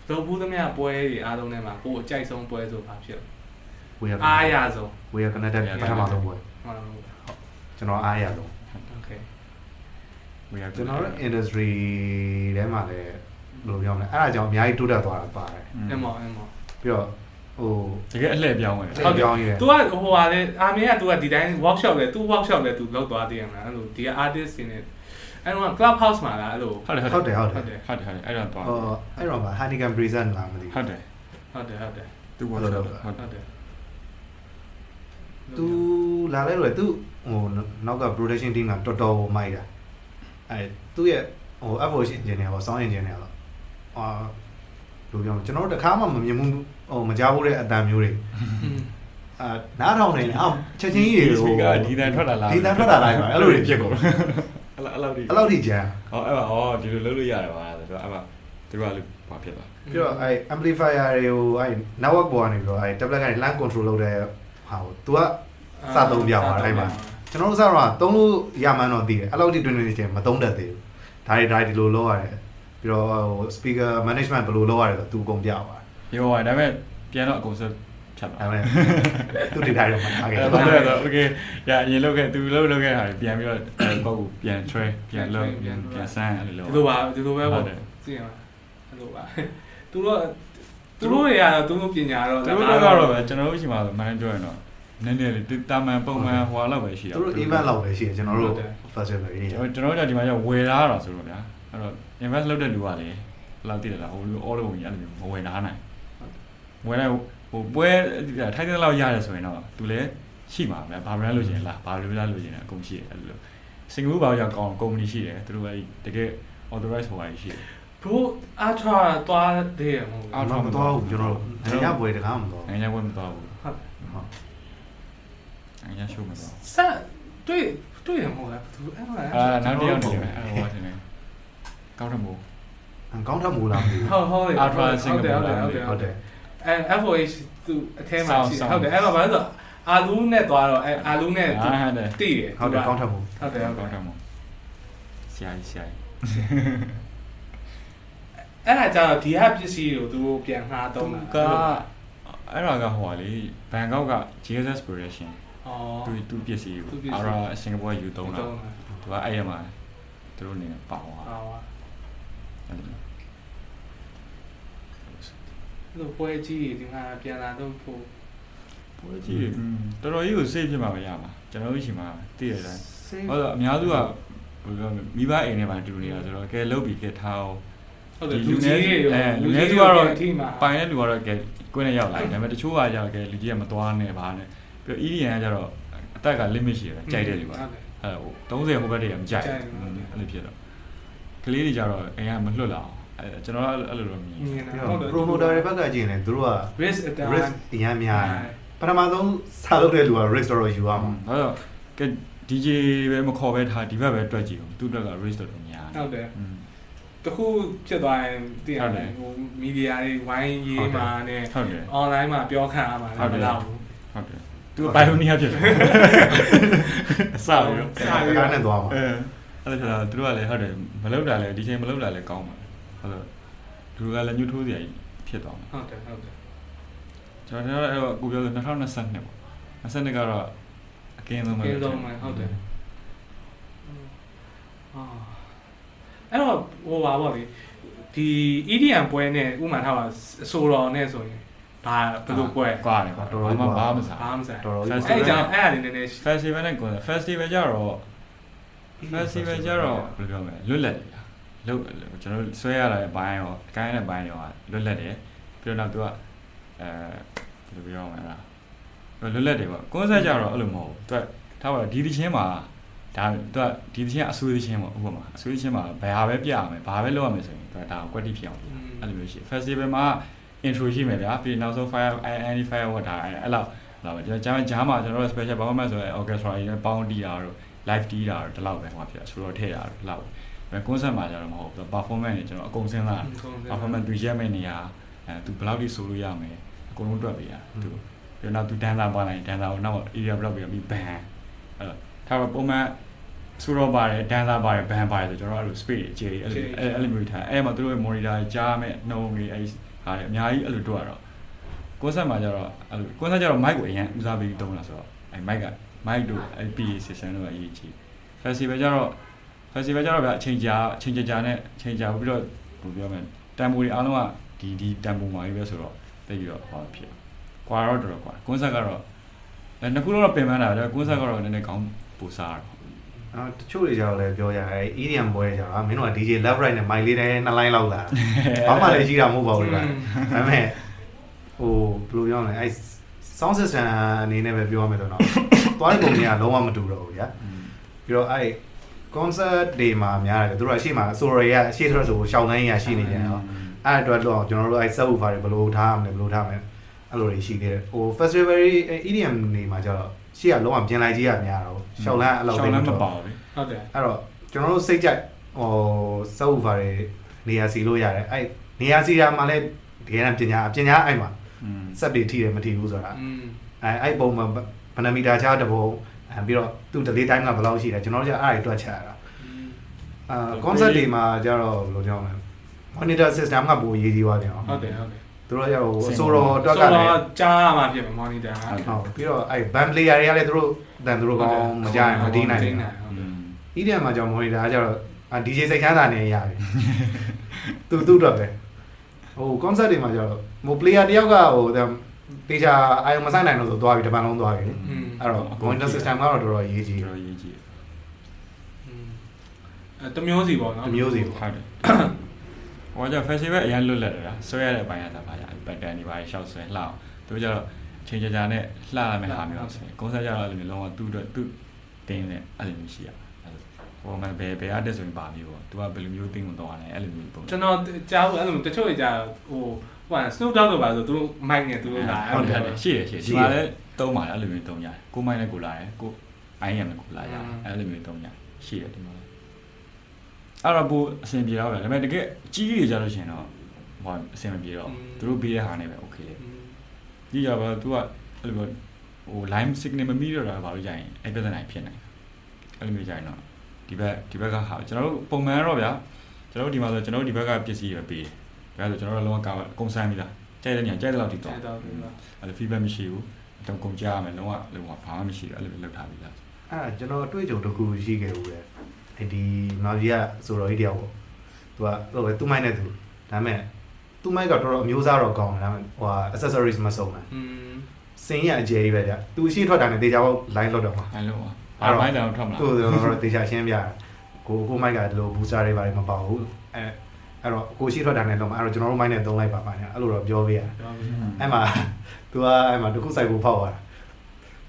လောဘူးသမျှပွဲတွေအားလုံးထဲမှာကိုယ်အကြိုက်ဆုံးပွဲဆိုပါဖြစ် ဝေရ အားရဆုံး ဝေရ connected ပထမဆုံးပွဲ ဟုတ်လားဟုတ် ကျွန်တော်အားရဆုံး โอเค we are ကျွန်တော်တို့ industry ထဲမှာလည်းဘယ်လိုပြောမလဲအဲ့ဒါကြောင့်အများကြီးတိုးတက်သွားတာပါတယ် အမောအမော ပြီးတော့ဟို တကယ်အလှည့်ပြောင်းဝင်တယ် ဟုတ်ပြောင်းရဲ तू ကဟိုဟာလေအာမင်းက तू ကဒီတိုင်း workshop လေ तू workshop လေ तू လောက်သွားသေးရမလားအဲ့လိုဒီက artist တွေနဲ့ အဲ့တော့ club house မှာလားအဲ့လိုဟုတ်တယ်ဟုဟုတ်တ်တတယ်ယ်ဟုတ်တယ်ဟုတ်တယ်ဟုတ်တယ်အဲ့တော့သွားဟိုအဲ့တော့ဗာ Heineken present လာမသိဟုတ်တယ်ဟုတ်တယ်ဟုတ်တယ်သူဘောတော့ဟုတ်ဟုတ်တယ်သူလာလဲလို့သူဟိုနောက်က production team ကတော်တော်မိုက်တာအဲသူ့ရဲ့ဟို FOH engineer ပေါ့ sound engineer ပေါ့အာဘယ်လိုပြောမလဲကျွန်တော်တို့တခါမှမမြင်ဘူးဟိုမကြားဘူးတဲ့အတန်မျိုးတွေอืมအာနားထောင်နေတယ်အော်ချက်ချင်းကြီးတွေစပီကာဒီတန်ထွက်လာလားဒီတန်ထွက်လာလိုက်ပါအဲ့လိုတွေဖြစ်ကုန် အဲ့လိုအဲ့လိုဒီအဲ့လောက်ထိကြမ်းဟောအဲ့ပါဟောဒီလိုလုပ်လို့ရတယ်ပါဆိုတော့အဲ့ပါသူကလည်းဘာဖြစ်သွားပြီးတော့အဲ amplifier တွေကိုအဲ network ပေါ်ကနေပြီးတော့အဲ tablet ကနေ LAN control လုပ်တဲ့ဟာကို तू ကစသုံးပြသွားအဲ့မှာကျွန်တော်တို့စတော့သုံးလို့ရမှန်းတော့သိတယ်အဲ့လောက်ထိတွင်တွင်ချင်းမသုံးတတ်သေးဘူးဒါတွေဒါတွေဒီလိုလုပ်ရတယ်ပြီးတော့ဟို speaker management ဘယ်လိုလုပ်ရတယ်ဆို तू အကုန်ပြသွားပြောပါဒါပေမဲ့ပြန်တော့အကုန်စ ဖြတ်သွားဒါပေမဲ့သူဒီတိုင်းတော့မထားခဲ့အဲ့ဘူးတော့တော့ okay ရအရင်လုပ်ခဲ့သူလုပ်လုပ်ခဲ့တာပြန်ပြီးတော့ကောက်ကိုပြန် try ပြန်လုပ်ပြန်ပြန်ဆန်းအဲ့လိုဒီလိုပါဒီလိုပဲဟုပေါ့တ်တယ်သိရမှာအဲ့လိုပါသူတို့သူတို့တွေကတော့သူတို့ပညာတော့သူတို့ကတော့ပဲကျွန်တော်တို့ရှိမှာဆိုမှန်းပြောရင်တော့နည်းနည်းလေးတာမန်ပုံမှန်ဟွာလောက်ပဲရှိတာသူတို့ event လောက်ပဲရှိတယ်ကျွန်တော်တို့ festival တွေကျွန်တော်တို့ကဒီမှာကျဝယ်ထားတာဆိုတော့ဗျာအဲ့တော့ invest လုပ်တဲ့လူကလည်းဘယ်လောက်တည်တယ်လားဟိုလူ all လုံးကြီးအဲ့လိုမျိုးမဝယ်ထားနိုင်ဝယ်လိုက် ဟိုပွဲထိုက်တဲ့လောက်ရတယ်ဆိုရင်တော့သူလည်းရှိမှာပဲဘာ brand လို့ရှင်လားဘာလိုလားလို့ရှင်အကုန်ရှိတယ်အဲ့လိုစင်ကာပူဘာကြောင့်ကောင်းကုမ္ပဏီရှိတယ်သူတို့ကတကယ် authorize ဟိုဟာရှိတယ်ဘရိုအာထရာသွားသေးရမဟုတ်အော်တော့မတော်ဘူးကျွန်တော်တို့ညပွဲတကားမတော်နိုင်ငံဝယ်မသွားဘူးဟုတ်ဟုတ်နိုင်ငံရှိုးမသွားဆက်တွေ့တွေ့ရမဟုတ်လားသူအဲ့တော့အာနောက်တစ်ယောက်နေပဲအဲ့ဟိုဟာရှင်နေကောင်းတယ်မို့ကောင်းထမှုလားမသိဘူးဟုတ်ဟုတ်တယ် Ultra Singapore ဟုတ်တယ်ဟုဟုတ်တ်တတယ်ယ် အဲ FOH သူအထဲမှာရှိဟုတ်တယ်အဲ့တော့ဘာလို့ဆိုအာလူးနဲ့သွားတော့အဲအာလူးနဲ့အာဟုတ်တယ်တည်တယ်ဟုတ်တယ်ကောင်းထမှုဟုတ်တယ်ဟုတ်ကောတယ်င်းတယ်မို့ဆရာကြီးဆရာကြီးအဲ့ဒါကြတော့ဒီဟာပစ္စည်းကိုသူတို့ပြန်ငှားသုံးတာကအဲ့ဒါကဟိုဟာလေဘန်ကောက်က GSS Production အော်သူသူပစ္စည်းသူကိုပစ္စည်းအာရာစင်ကာပူကယူသုံးတာသုံးတာသူကအဲ့ရမှာသူတို့အနေနဲ့ပါသွားဟောအဲ့လို အဲ့လိုပွဲကြီးတွေဒီမှာပြန်လာတော့ဖို့ပွဲကြီးတော်တော်ကြီးကိုစိတ်ဖြစ်မှာပဲရမှာကျွန်တော်တို့ရှိမှာတည်ရတယ်ဟုတ်တော့အများစုကဘယ်လိုပြောမိဘအိမ်ထဲမှာတူနေတာဆိုတော့ကဲလုတ်ပြီးကဲထားအောင်ဟုတ်တယ်လူကြီးတွေအဲလူငယ်စုကတော့အထိမှာပိုင်တဲ့လူကတော့ကဲကိုယ်နဲ့ရောက်လာတယ်ဒါပေမဲ့တချို့ကကြတော့ကဲလူကြီးကမသွားနဲ့ဘာနဲ့ပြီးတော့ EDN ကကြတော့အသက်က limit ရှိတယ်ကြိုက်တဲ့လူကဟုတ်တယ်အဲဟို30ဟိုဘက်တည်းကမကြိုက်ကြိုက်ဘူးဟုတ်တယ်အဲ့လိုဖြစ်တော့ကလေးတွေကြတော့အိမ်ကမလွတ်လာအောင် အဲကျွန်တော်ကအဲ့လိုလိုမြင်မြင်ပြီးတာတော့ဟုတ်တယ် promoter တွေဘက်ကကြည့်ရင်လည်းသူတို့က risk အတန်း risk အများများတယ်ပထမဆုံးစားလုပ်တဲ့လူက risk တော့ယူရမှာဟုတ်တော့ကဲ DJ ပဲမခေါ်ပဲထားဒီဘက်ပဲတွက်ကြည့်အောင်သူ့အတွက်က race တော်တော်များဟုတ်တယ်อืมတခုဖြစ်သွားရင်တည်ရတယ်ဟိုမီဒီယာတွေဝိုင်းရေးမှာနဲ့ဟုတ်တယ် online မှာပြောခံရမှာလည်းမလောက်ဘူးဟုတ်တယ်သူကဘိုင်ယိုနီးယားဖြစ်တယ်အစပြီးတော့စပြီးကားနဲ့သွားမှာအဲအဲ့ဒါဆိုတော့သူတို့ကလည်းဟုတ်တယ်မလုပ်တာလည်းဒီချိန်မလုပ်တာလည်းကောင်းပါ ဟုတ်လို့သူကလည်းညှို့ထိုးစရာကြီးဖြစ်သွားမှာဟုတ်တယ်ဟုတ်တယ်ကျွန်တော်တို့အဲ့တော့ကိုပြောလို့2022ပေါ့22ကတော့အကင်းဆုံးပဲကင်းဆုံးမှဟုတ်တယ်အာအဲ့တော့ဟိုပါဗောလေဒီ EDM ပွဲနဲ့ဥမာထားပါအဆိုတော်နဲ့ဆိုရင်ဘာဘယ်လိုပွဲကွာတယ်ကွာတော်တော်ဘာမှမစားဘာမှမဆိုင်တော်တော်ကြီးအဲ့ကြောင့်အဲ့အရင်နည်းနည်း festival နဲ့ကို festival ကြတော့ festival ကြတော့ဘယ်လိုပြောမလဲလွတ်လပ်တယ် လို့ကျွန်တော်ဆွဲရတာဘိုင်းရောကိုင်းရတဲ့ဘိုင်းရောလွတ်လပ်တယ်ပြီးတော့နောက်သူကအဲဘယ်လိုပြောမလဲလားလွတ်လပ်တယ်ပေါ့ကွန်ဆာကြတော့အဲ့လိုမဟုတ်ဘူးသူကထားပါဒီသချင်းမှာဒါသူကဒီသချင်းအဆူသချင်းပေါ့ဥပမာအဆူသချင်းမှာဘယ်ဟာပဲပြရမယ်ဘာပဲလုပ်ရမယ်ဆိုရင်သူကဒါကိုကွက်တိဖြစ်အောင်လုပ်အဲ့လိုမျိုးရှိ festival မှာ intro ရှိမယ်ဗျာပြီးနောက်ဆုံး fire any fire ဝတ်တာအဲ့လောက်လာပဲကျွန်တော်ဂျားမှာကျွန်တော်တို့ special performance ဆိုရင် orchestra ကြီးနဲ့ပေါင်းတီးတာတို့ live တီးတာတို့ဒီလောက်ပဲဟိုမှာဖြစ်ဆိုတော့ထည့်တာတို့ဒီလောက်ပဲ concert မှာကျတော့မဟုတ်ဘူး performance တွေကျွန်တော်အကုန်စဉ်းစား performance သူရက်မဲ့နေရအဲသူဘယ်လောက်ထိဆိုလို့ရမယ်အကုန်လုံးတွက်ပေးရသူပြီးတော့သူ dancer ပါလိုက် dancer ကိုနောက် area ဘယ်လောက်ပြီးပြီး band အဲ့တော့ဒါပေမဲ့ပုံမှန်ဆိုတော့ပါတယ် dancer ပါတယ် band ပါတယ်ဆိုကျွန်တော်အဲ့လို speed အခြေအဲ့လိုအဲ့လိုမျိုးထားအဲ့မှာသူတို့ရဲ့ monitor ကြားမဲ့နှုံးကြီးအဲ့ဟာအများကြီးအဲ့လိုတွက်ရတော့ concert မှာကျတော့အဲ့လို concert ကျတော့ mic ကိုအရင်ဦးစားပေးတုံးလာဆိုတော့အဲ့ mic က mic တို့အဲ့ PA system တို့အရေးကြီး festival ကျတော့ festival ကျတော့ဗျအချိန်ကြာအချိန်ကြာကြာနဲ့အချိန်ကြာပြီးတော့ဘယ်ပြောမလဲတန်ဖိုတွေအားလုံးကဒီဒီတန်ဖိုမှာကြီးပဲဆိုတော့တိတ်ပြီးတော့ဟောဖြစ်ကွာတော့တော်တော်ကွာ concert ကတော့အဲနှစ်ခုလုံးတော့ပင်ပန်းတာပဲ concert ကတော့နည်းနည်းကောင်းပူစားတော့အာတချို့တွေကြောင့်လည်းပြောကြတယ် EDM ပွဲကြောင့်မင်းတို့က DJ left right နဲ့ mic လေးတိုင်းနှစ်လိုင်းလောက်လာဘာမှလည်းရှိတာမဟုတ်ပါဘူးကွာဒါပေမဲ့ဟိုဘယ်လိုပြောမလဲအဲ sound system အနေနဲ့ပဲပြောရမယ်ဆိုတော့သွားတဲ့ပုံကြီးကလုံးဝမတူတော့ဘူးဗျာပြီးတော့အဲ concert တွေမှာများတယ်သူတို့အရှိမအစိုးရရအရှိဆိုတော့ဆိုရှောင်းတိုင်းရရှိနေကြတယ်နော်အဲ့အတွက်တော့ကျွန်တော်တို့အဲ sub woofer တွေဘယ်လိုထားမလဲဘယ်လိုထားမလဲအဲ့လိုတွေရှိသေးတယ်ဟို festival EDM နေမှာကျတော့ရှေ့ကလုံးဝပြင်လိုက်ကြီးရများတော့ရှောင်းလန်းအလောက်တွေရှောင်းလန်းမပါဘူးဟုတ်တယ်အဲ့တော့ကျွန်တော်တို့စိတ်ကြိုက်ဟို sub woofer တွေနေရာစီလို့ရတယ်အဲ့နေရာစီရာမှာလည်းတကယ်တမ်းပညာပညာအဲ့မှာစက်တွေထိတယ်မထိဘူးဆိုတာအဲအဲ့ပုံမှာဗနမီတာချားတဘုံ အဲပြီးတော့သူ့ delay time ကဘယ်လောက်ရှိလဲကျွန်တော်တို့ကအဲ့ဒါတွေတွက်ချက်ရတာအာ concert တွေမှာကျတော့ဘယ်လိုပြောမလဲ monitor system ကပိုအရေးကြီးသွားတယ်အောင်ဟုတ်တယ်ဟုတ်တယ်သူတို့ကျတော့အစိုးရတွက်ကလည်းကြားရမှာဖြစ်မှာ monitor ကဟုတ်ပြီးတော့အဲ့ band player တွေကလည်းသူတို့တန်သူတို့ကောင်းမကြရင်မတီးနိုင်ဘူးอืม EDM မှာကျတော့ monitor ကကျတော့အာ DJ စိတ်ချမ်းသာနေရပြီသူသူ့အတွက်ပဲဟို concert တွေမှာကျတော့ဟို player တယောက်ကဟို တေချာအာယုံမဆိုင်နိုင်လို့ဆိုသွားပြီတပန်လုံးသွားပြီလေอืมအဲ့တော့ monitor system ကတော့တော်တော်အရေးကြီးတော်တော်ရေးကြည့်အဲတမျိုးစီပေါ့နော်အမျိုးစီပေါ့ဟုတ်တယ်ဟောကြ festival အရင်လွတ်လပ်တယ်လားဆွဲရတဲ့အပိုင်းကသာပါကြ pattern တွေပါရှောက်ဆွဲလှအောင်သူကျတော့ချိန်ကြာကြာနဲ့လှရမယ့်ဟာမျိုးဆိုရင် concert ကျတော့အဲ့လိုမျိုးလုံးဝသူ့အတွက်သူ့တင်းနဲ့အဲ့လိုမျိုးရှိရဟိုမှာဘယ်ဘယ် artist ဆိုရင်ပါမျိုးပေါ့သူကဘယ်လိုမျိုးတင်းကိုတော့ရတယ်အဲ့လိုမျိုးပုံကျွန်တော်ကြားဘူးအဲ့လိုတချို့တွေကြားဟို ဟို Snoop Dogg တို့ပါဆိုသူတို့ mic နဲ့သူတို့လာဟုတ်တယ်ရှိတယ်ရှိတယ်ဒီမှာလည်းတုံးပါတယ်အဲ့လိုမျိုးတုံးရတယ်ကိုမိုင်းနဲ့ကိုလာတယ်ကိုအိုင်းရနဲ့ကိုလာရတယ်အဲ့လိုမျိုးတုံးရတယ်ရှိတယ်ဒီမှာလည်းအဲ့တော့ပိုအဆင်ပြေတော့ပဲဒါပေမဲ့တကယ်ကြီးကြီးကြလို့ရှိရင်တော့ဟိုအဆင်မပြေတော့သူတို့ပေးတဲ့ဟာနဲ့ပဲ okay လေကြီးကြပါ तू ကအဲ့လိုဟို line signal မမိတော့တာဘာလို့ကြရင်အဲ့ပြဿနာဖြစ်နိုင်အဲ့လိုမျိုးကြရင်တော့ဒီဘက်ဒီဘက်ကဟာကျွန်တော်တို့ပုံမှန်တော့ဗျာကျွန်တော်တို့ဒီမှာဆိုကျွန်တော်တို့ဒီဘက်ကပစ္စည်းတွေပေးတယ် ဒါဆိုကျွန်တော်တို့လုံးဝကုန်ဆန်းပြီလားကြိုက်တဲ့ညကြိုက်တဲ့လောက်ထိတော့အဲ့တော့ဒီမှာအဲ့လို feedback မရှိဘူးတော့ကုန်ကြရမယ်လုံးဝလုံးဝဘာမှမရှိဘူးအဲ့လိုလောက်ထားပြီးသားအဲ့ဒါကျွန်တော်အတွေ့အကြုံတစ်ခုရှိခဲ့ဦးတယ်အဲ့ဒီမာဗီယာဆိုတော့ဒီတယောက်ပေါ့သူကဟိုပဲသူ့မိုက်နဲ့သူဒါပေမဲ့သူ့မိုက်ကတော်တော်အမျိုးသားတော့ကောင်းတယ်ဒါပေမဲ့ဟိုဟာ accessories မစုံဘူးอืมစင်းရအကျယ်ကြီးပဲကြာသူရှိထွက်တာနဲ့တေချာပေါ့ line လောက်တော့မှာအဲ့လိုပါဘာမိုင်းတောင်ထွက်မလားသူတို့တေချာရှင်းပြတယ်ကိုကိုမိုက်ကဒီလို booster တွေပါတယ်မပေါ့ဘူးအဲ အဲ့တော့ကိုရှိထွက်တာနဲ့တော့မှာအဲ့တော့ကျွန်တော်တို့မိုက်နဲ့သုံးလိုက်ပါပါညာအဲ့လိုတော့ပြောပေးရတယ်ပြောပြီအဲ့မှာ तू ကအဲ့မှာတခု cycle ဖောက်သွားတာ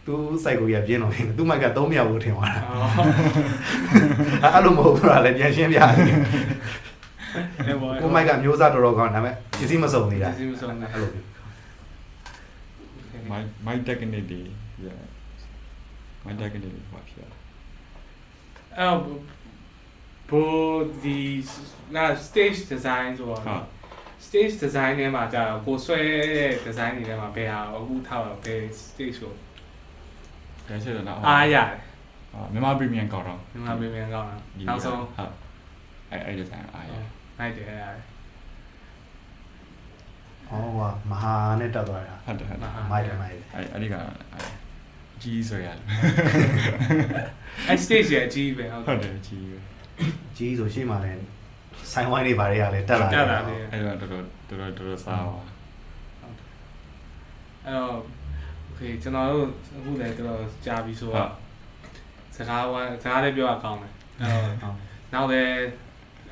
तू cycle ရပြင်းတော့နေသူ့မိုက်က3မြောက်လို့ထင်သွားတာအော်အဲ့လိုမဟုတ်ဘူးလားလည်းပြန်ရှင်းပြရတယ်အဲ့ဘောကိုမိုက်ကမျိုးစားတော်တော်ကောင်းဒါပေမဲ့ပစ္စည်းမစုံသေးတာပစ္စည်းမစုံသေးအဲ့လိုမျိုးမိုင်းမိုင်းတက်ကနေဒီမိုင်းတက်ကနေဒီဘာဖြစ်လဲအဲ့တော့ ဘိုးဒီနာ stage design ဆိုတော့ဟုတ် stage design ထဲမှာကြာတော့ကိုဆွဲတဲ့ design တွေထဲမှာဘယ်ဟာအခုထားတော့ဘယ် stage ကိုကဲဆက်တော့နော်အားရတယ်မြန်မာပရီမီယံကောက်တော့မြန်မာပြည်မြန်ကောင်းတာနောက်ဆုံးဟုတ်အဲ့အဲ့ဒီဆိုင်အားရနိုင်တယ်ရတယ်ဟောဟွာမဟာနဲ့တက်သွားတာဟုတ်တယ်ဟုတ်တယ်မိုက်တယ်မိုက်တယ်အဲ့အဲ့ဒီကကြီးဆိုရတယ်အဲ့ stage ရဲ့အကြီးပဲဟုတ်ဟုတ်တယ်ကြီးပဲ ကြီးဆိုရှေ့မှာလည်းဆိုင်ဝိုင်းတွေဘာတွေကလည်းတက်လာတက်လာတယ်အဲ့တော့တော်တော်တော်တော်တော်တော်စားပါအဲ့တော့ okay ကျွန်တော်တို့အခုလည်းတော်တော်ကြာပြီဆိုတော့စကားဝိုင်းစကားလေးပြောရကောင်းတယ်အဲ့တော့ဟုတ်နောက်လည်း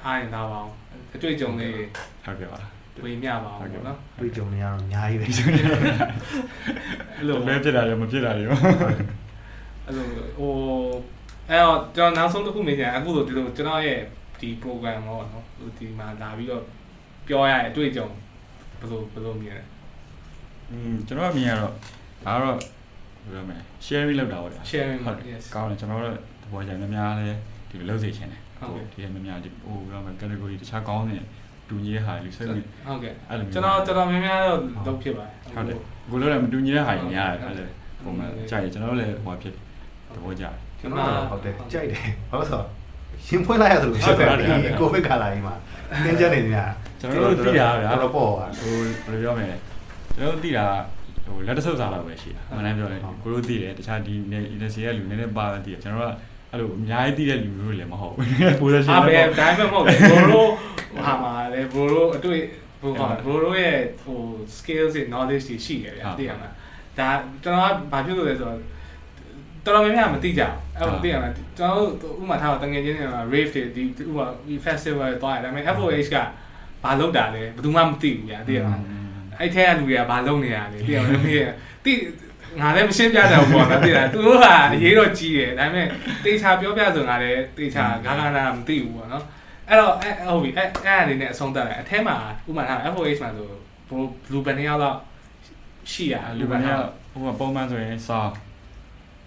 အားရင်သားပါအောင်အတွေ့အကြုံလေးဟုတ်ကဲ့ပါဝေမျှပါအောင်ပေါ့နော်တွေ့ကြုံနေရတော့အများကြီးပဲအဲ့လိုဘယ်ဖြစ်တာလဲမဖြစ်တာလဲအဲ့လိုဟို အဲ့တော့ကျွန်တော်နောက်ဆုံးတစ်ခုမြင်ကြအခုလိုဒီလိုကျွန်တော်ရဲ့ဒီ program ပေါ့နော်ဟိုဒီမှာလာပြီးတော့ပြောရတဲ့အတွေ့အကြုံဘယ်လိုဘယ်လိုမြင်လဲอืมကျွန်တော်မြင်ရတော့ဒါတော့ဘယ်လိုမလဲ sharing လုပ်တာပေါ့ဗျာ sharing ဟုတ်တယ် yes ကောင်းတယ်ကျွန်တော်တို့သဘောကျတယ်များများလဲဒီလိုလုပ်စေချင်တယ်ဟုတ်ကဲ့ဒီများများဒီဟိုဘယ်လိုမလဲ category တခြားကောင်းတဲ့တူညီတဲ့ဟာတွေဆွဲပြီးဟုတ်ကဲ့အဲ့လိုမျိုးကျွန်တော်တော်တော်များများတော့လုပ်ဖြစ်ပါတယ်ဟုတ်တယ်ကိုလိုလည်းမတူညီတဲ့ဟာတွေများတယ်အဲ့ဒါပုံမှန်ကြိုက်တယ်ကျွန်တော်တို့လည်းဟိုဖြစ်သဘောကျတယ် ကျွန်တော်တော့ဟုတ်တယ်ကြိုက်တယ်ဘာလို့ဆိုတော့ရှင်းဖွင့်လိုက်ရသလိုဖြစ်တယ်ဒီကိုဗစ်ကာလာကြီးမှာသင်ချက်နေများကျွန်တော်တို့သိတာဗျာတော်တော်ပေါ့ပါဟိုဘယ်လိုပြောမလဲကျွန်တော်တို့သိတာဟိုလက်တဆုပ်စားတော့ပဲရှိတာမှန်တယ်ပြောတယ်ကိုတို့သိတယ်တခြားဒီ industry ရဲ့လူနည်းနည်းပါသိတယ်ကျွန်တော်တို့ကအဲ့လိုအများကြီးသိတဲ့လူမျိုးတွေလည်းမဟုတ်ဘူး position အားပဲလည်းဒါပေမဲ့မဟုတ်ဘူးဘိုးတို့ဟာမှာလေဘိုးတို့အတွေ့ဘိုးကဘိုးတို့ရဲ့ဟို skills တွေ knowledge တွေရှိတယ်ဗျာသိရမလားဒါကျွန်တော်ကဘာဖြစ်လို့လဲဆိုတော့ တော်တော်များများမသိကြဘူးအဲ့လိုသိရမလားကျွန်တော်တို့ဥမာထားတော့တငယ်ချင်းတွေမှာ rave တွေဒီဥမာ festival တွေတွားရတယ်ဒါပေမဲ့ FOH ကဘာလုပ်တာလဲဘယ်သူမှမသိဘူးဗျာသိရမလားအဲ့ထဲကလူတွေကဘာလုပ်နေရလဲသိအောင်လည်းမေးရတိငါလည်းမရှင်းပြတတ်ဘူးပေါ့နော်သိလားသူတို့ကအရေးတော့ကြီးတယ်ဒါပေမဲ့တေချာပြောပြဆိုငါလည်းတေချာဂါဂါနာမသိဘူးပေါ့နော်အဲ့တော့အဲ့ဟုတ်ပြီအဲ့အဲ့အနေနဲ့အဆုံးသတ်လိုက်အထဲမှာဥပမာထား FOH မှာဆိုဘလူဘလူဘယ်နှစ်ယောက်တော့ရှိရလူပန်းကဟိုကပုံမှန်ဆိုရင် sound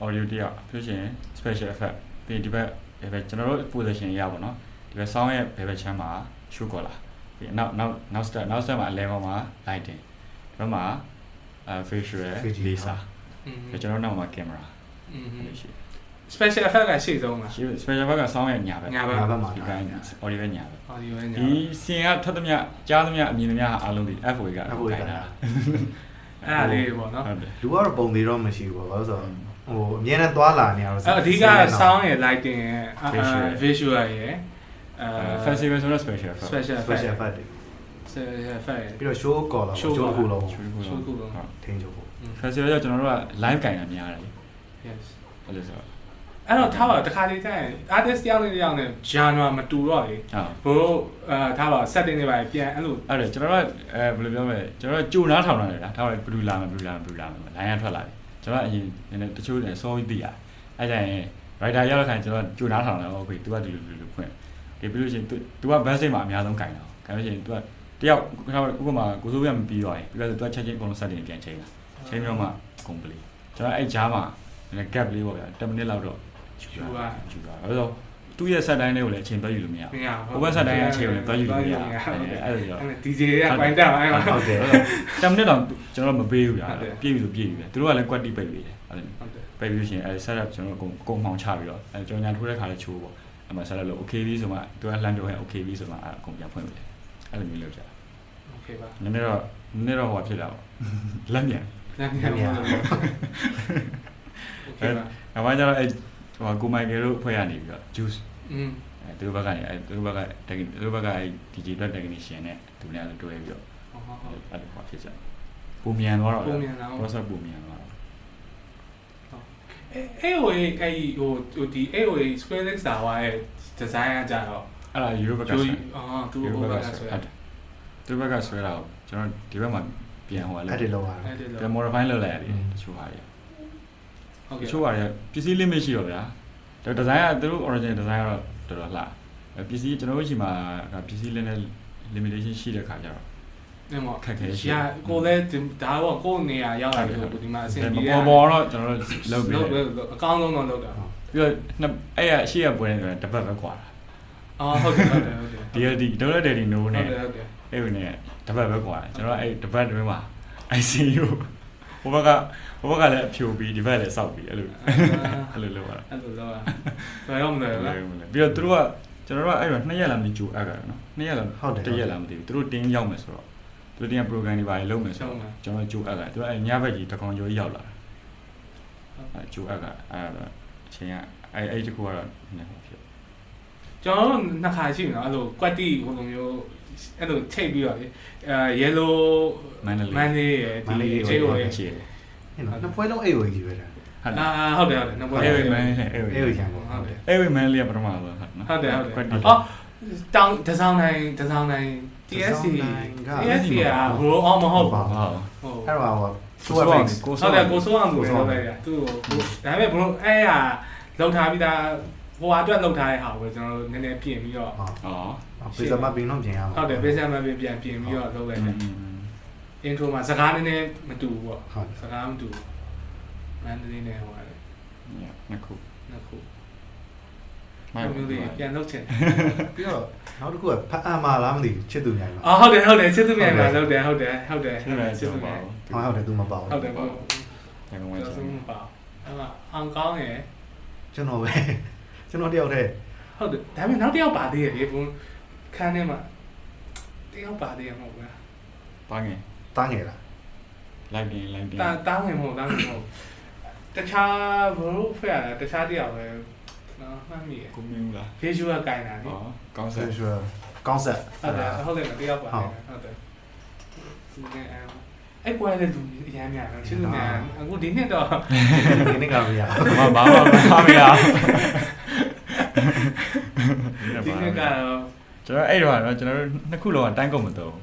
audio တယောက်ဖြစ်ရှင် special effect ပြီးဒီဘက်ဒီဘက်ကျွန်တော်တို့ position ရပါတော့ဒီဘက် sound ရဲ့ဘယ်ဘက်ချမ်းမှာ show ကောလာပြီးနောက်နောက်နောက် step နောက် step မှာ level မှာ lighting ဒီဘက်မှာအဲ facial laser ပြီးကျွန်တော်နောက်မှာ camera ရှိ special effect ကရှေ့ဆုံးလားရှိ special effect က sound ရဲ့ညာဘက်ညာဘက်ညာဘက်မှာဒီက audio ရဲ့ညာဘက် audio ရဲ့ညာဒီစင်ကထပ်သမျှကြားသမျှအမြင်သမျှအားလုံးဒီ FOA က FOA ကခိုင်းတာအဲ့ဒါလေးပေါ့နော်ဟုတ်တယ်လူကတော့ပုံသေးတော့မရှိဘူးပေါ့ဘာလို့ဆိုတော့ ဟိုအမြဲတမ်းသွားလာနေရတော့အဲ့အဓိက sound ရဲ့ lighting ရဲ့ Visual visual ရဲ့အဲ festival ဆိုတော့ special effect special special effect effect တွေ special effect ရဲ့ပြီးတော့ show call လာ Show ချိုးခုလုံးချိုးခု show ခုလုံးဟုတ်ထင်းချိုးဖို့ festival ကကျွန်တော်တို့က live ကင်တာများတယ်လေ yes အဲ့လိုဆိုတော့အဲ့တော့ထားပါတခါတည်းကျရင် artist တယောက်နဲ့တယောက်နဲ့ genre မတူတော့လေဟုတ်ဘို့အဲထားပါ setting တွေပါပြန်အဲ့လိုအဲ့ဒါကျွန်တော်တို့အဲဘယ်လိုပြောမလဲကျွန်တော်တို့ကြိုနားထောင်ရတယ်ဗျာထားပါဘယ်လိုလာမလဲဘယ်လိုလာမလဲဘယ်လိုလာမလဲ line ရထွက်လာတယ် ကျွန်တော်ကအရင်နည်းနည်းတချို့လည်းစောပြီးသိရတယ်အဲ့ကြရင် writer ရောက်တဲ့ခါကျွန်တော်ကြိုနားထောင်တယ် okay तू ကဒီလိုဒီလိုဖွင့်ကြပြီးလို့ရှိရင် तू က best မှာအများဆုံးကင်တာကင်လို့ရှိရင် तू ကတယောက်ထားပါဥပမာကိုစိုးပြမပြီးသွားရင်ပြီးတော့ तू ကချက်ချင်းအကုန်လုံး setting ပြန်ချိန်တာချိန်ပြီးတော့မှ complete ကျွန်တော်အဲ့ကြားမှာနည်းနည်း gap လေးပေါ့ဗျာ10 minute လောက်တော့ယူတာယူတာအဲ့တော့ သူ့ရဲ့ set တိုင်းလေးကိုလည်းအချိန်သွားယူလို့မရဘူးမရဟိုဘက်ဆက်တိုင်းအချိန်ကိုလည်းသွားယူလို့မရဘူးအဲ့ဒါကြောင့် DJ ကပိုင်တက်ပါအဲ့မှာဟုတ်တယ်10မိနစ်တော့ကျွန်တော်မပေးဘူးဗျာဟုတ်တယ်ပြည့်ပြီဆိုပြည့်ပြီပဲသူတို့ကလည်း quality ပိတ်ပေးတယ်အဲ့ဒါဟုတ်တယ်ပိတ်ပြီးလို့ရှိရင်အဲ setup ကျွန်တော်တို့အကုန်အကုန်မှောင်ချပြီးတော့အဲကျွန်တော်ညာထိုးတဲ့ခါလေးချိုးပေါ့အဲ့မှာ setup လို့ okay ပြီဆိုမှသူကလှမ်းပြောရင် okay ပြီဆိုမှအဲအကုန်ပြန်ဖွင့်ပေးတယ်အဲ့လိုမျိုးလုပ်ကြတာ okay ပါနည်းနည်းတော့နည်းနည်းတော့ဟိုဖြစ်တာပေါ့လက်မြန်ညညည okay ပါနောက်ပိုင်းကျတော့အဲဟိုကိုမိုင်ကယ်တို့ဖွဲ့ရနေပြီးတော့ juice อืมအဲသူတို့ဘက်ကနေအဲသူတို့ဘက်ကတကသူတို့ဘက်ကအဲ DJ အတွက် technician နဲ့သူနဲ့အဲ့လိုတွဲပြီးတော့ဟုတ်ဟုတ်ဟုတ်အဲ့လိုဟောဖြစ်ကြပုံမြန်သွားတော့ပုံမြန်သွား process ပုံမြန်သွားတော့အဲ့ဟိုအဲ့ဟိုဟိုဒီ AOA Square Legs တာဝါရဲ့ design ကကြတော့အဲ့ဒါ Euro ဘက်ကကျိုးဆွဲအာသူ့ Euro ဟိုဘဘက်ကက်ကဆွဲဆိုရဟုတ်တယ်သူဘက်ကဆွဲတာကိုကျွန်တော်ဒီဘက်မှာပြန်ဟိုအဲ့လဲဒီလောက်ရအဲ့ဒီပြန်တော့ modify လုပ်လိုက်ရတယ်တချို့ဟာတွေဟုတ်တကဲ့ချို့ဟာတွေပစ္စည်း limit ရှိတော့ဗျာ တော့ဒီဇိုင်းကသူတို့ original design ကတော့တော်တော်လှပစ္စည်းကျွန်တော်တို့ရှိမှာပစ္စည်းလည်း limitation ရှိတဲ့ခါကျတော့အဲ့မောခက်ခဲရှိရကိုလည်းဒါတော့ကိုနေရာရောက်လာပြီဆိုဒီမှာအဆင်ပြေတယ်ပေါ်ပေါ်တော့ကျွန်တော်တို့လုပ်ပြီးအကောင်းဆုံးတော့လုပ်တာပြီးတော့အဲ့ရအရှိရပွဲနေတယ်တပတ်ပဲကွာအော်ဟုတ်တယ်ဟုတ်တယ်ဟုတ်တယ်ဒီဒီဒေါ်လာဒယ်ဒီနိုးနဲ့ဟုတ်တယ်ဟုတ်တယ်အဲ့ဝင်နဲ့တပတ်ပဲကွာကျွန်တော်အဲ့တပတ်တွင်းမှာ ICU ကို ဟိုဘက်ကဟိုဘက်ကလည်းအဖြိုပြီးဒီဘက်လည်းစောက်ပြီးအဲ့လိုအဲ့လိုလုပ်ရတာအဲ့လိုတော့ဘယ်တော့မလဲလားပြီးတော့သူတို့ကကျွန်တော်တို့ကအဲ့တော့2ရက်လာမသိကြိုအပ်ကြတယ်နော်2ရက်လာတရက်လာမသိဘူးသူတို့တင်းရောက်မယ်ဆိုတော့သူတို့တင်း program တွေပါလုပ်မယ်ဆိုတော့ကျွန်တော်ကြိုအပ်ကြတယ်သူကအဲ့ညဘက်ကြီးတကောင်ကျော်ရောက်လာတာအဲ့ကြိုအပ်ကြအဲ့တော့အချိန်ကအဲ့အဲ့တခုကတော့နည်းနည်းဖြစ်ကျွန်တော်တို့နှစ်ခါရှိပြီနော်အဲ့လိုကွက်တီဟိုလိုမျိုး အဲ့လိုချိန်ပြီးတော့လေအဲ yellow မန္တလေးမန်လေးရယ်ဒီလေးချိန်ကိုရယ်ချေတယ်ဟဲ့နော်နှစ်ပွဲလုံးအိတ်ဝေးကြီးပဲလားဟုတ်အာလားဟုတ်တယ်ဟုတ်တယ်နှစ်ပွဲအဲ့ဝေးမန်းလေးအဲ့ဝေးအိတ်ဝေးချင်ပေါ့ဟုတ်တယ်အဲ့ဝေးမန်းလေးကပထမဆုံးဟုတ်နော်ဟုတ်တယ်ဟုတ်တယ်ကွက်တီအော်တောင်းတစောင်းနိုင်တစောင်းနိုင် TSC TSC ကဘရိုအော်မဟုတ်ဘူးဟုတ်ဟုတ်အဲ့တော့ဟိုဆိုဆိုတော့တော့ကိုဟုတ်တယ်ကိုစိုးအောင်ကိုပြောလိုက်တာသူ့ကိုဒါပေမဲ့ဘရိုအဲ့ရလောက်ထားပြီးသား ဟိုအတွက်လောက်ထားတဲ့ဟာကိုကျွန်တော်တို့နည်းနည်းပြင်ပြီးတော့ဟောအော်ပေစမပင်တော့ပြင်ရမှာဟုတ်တယ်ပေးစမ်းမပြင်ပြန်ပြင်ပြီးတော့လုပ်လိုက်တယ် intro မှာစကားနည်းနည်းမတူဘူးပေါ့ဟုတ်စကားမတူဘူးမန်လေးနဲ့ဟိုရတယ်နှစ်ခုနှစ်ခုမိုက်မျိုးလေးပြန်လုပ်ချင်ပြီးတော့နောက်တစ်ခုကဖတ်အမှားလားမသိဘူးချစ်သူမြိုင်မှာအော်ဟုတ်တယ်ဟုတ်တယ်ချစ်သူမြိုင်မှာလုပ်တယ်ဟုတ်တယ်ဟုတ်တယ်ဆက်ရချစ်ကျော်သူပါမြိုင်ဟုတ်ဟုတ်တယ်သူမပေါ့ဟုတ်တယ်ပေါ့တယ်ကောင်းဝင်ကျွန်ချင်တော်မပါအဲ့မှာအောင်ကောင်းရယ်ကျွန်တော်ပဲ ကျွန်တော်တယောက်တည်းဟုတ်တယ်ဒါပေမဲ့နောက်တစ်ယောက်ပါသေးတယ်လေဘုန်းခန်းထဲမှာတစ်ယောက်ပါသေးရမဟုတ်ဘူးလားပါငယ်တားငယ်လားလိုက်ပြင်လိုက်ပြင်တာတားငယ်မဟုတ်တားငယ်မဟုတ်တခြားဘလို့ဖက်ရတာတခြားတစ်ယောက်ပဲနော်မှတ်မိရကိုမင်းလား visual ကင်တာလေဟောကောင်းစဆက်ယ်ရှယ်ကောင်းဆက်ဟုတ်တယ်ဟုတ်တယ်တစ်ယောက်ပါဟုတ်တယ်ဒီနေ့အဲ့ ပွဲလေသူအရမ်းများတယ်ချစ်သူများအခုဒီနှစ်တော့ဒီနေ့ကမရဘာဘာဘာမရဒီနှစ်ကတော့ကျွန်တော်အဲ့တော့တော့ကျွန်တော်တို့နှစ်ခုလုံးကတိုင်းကုန်မတော့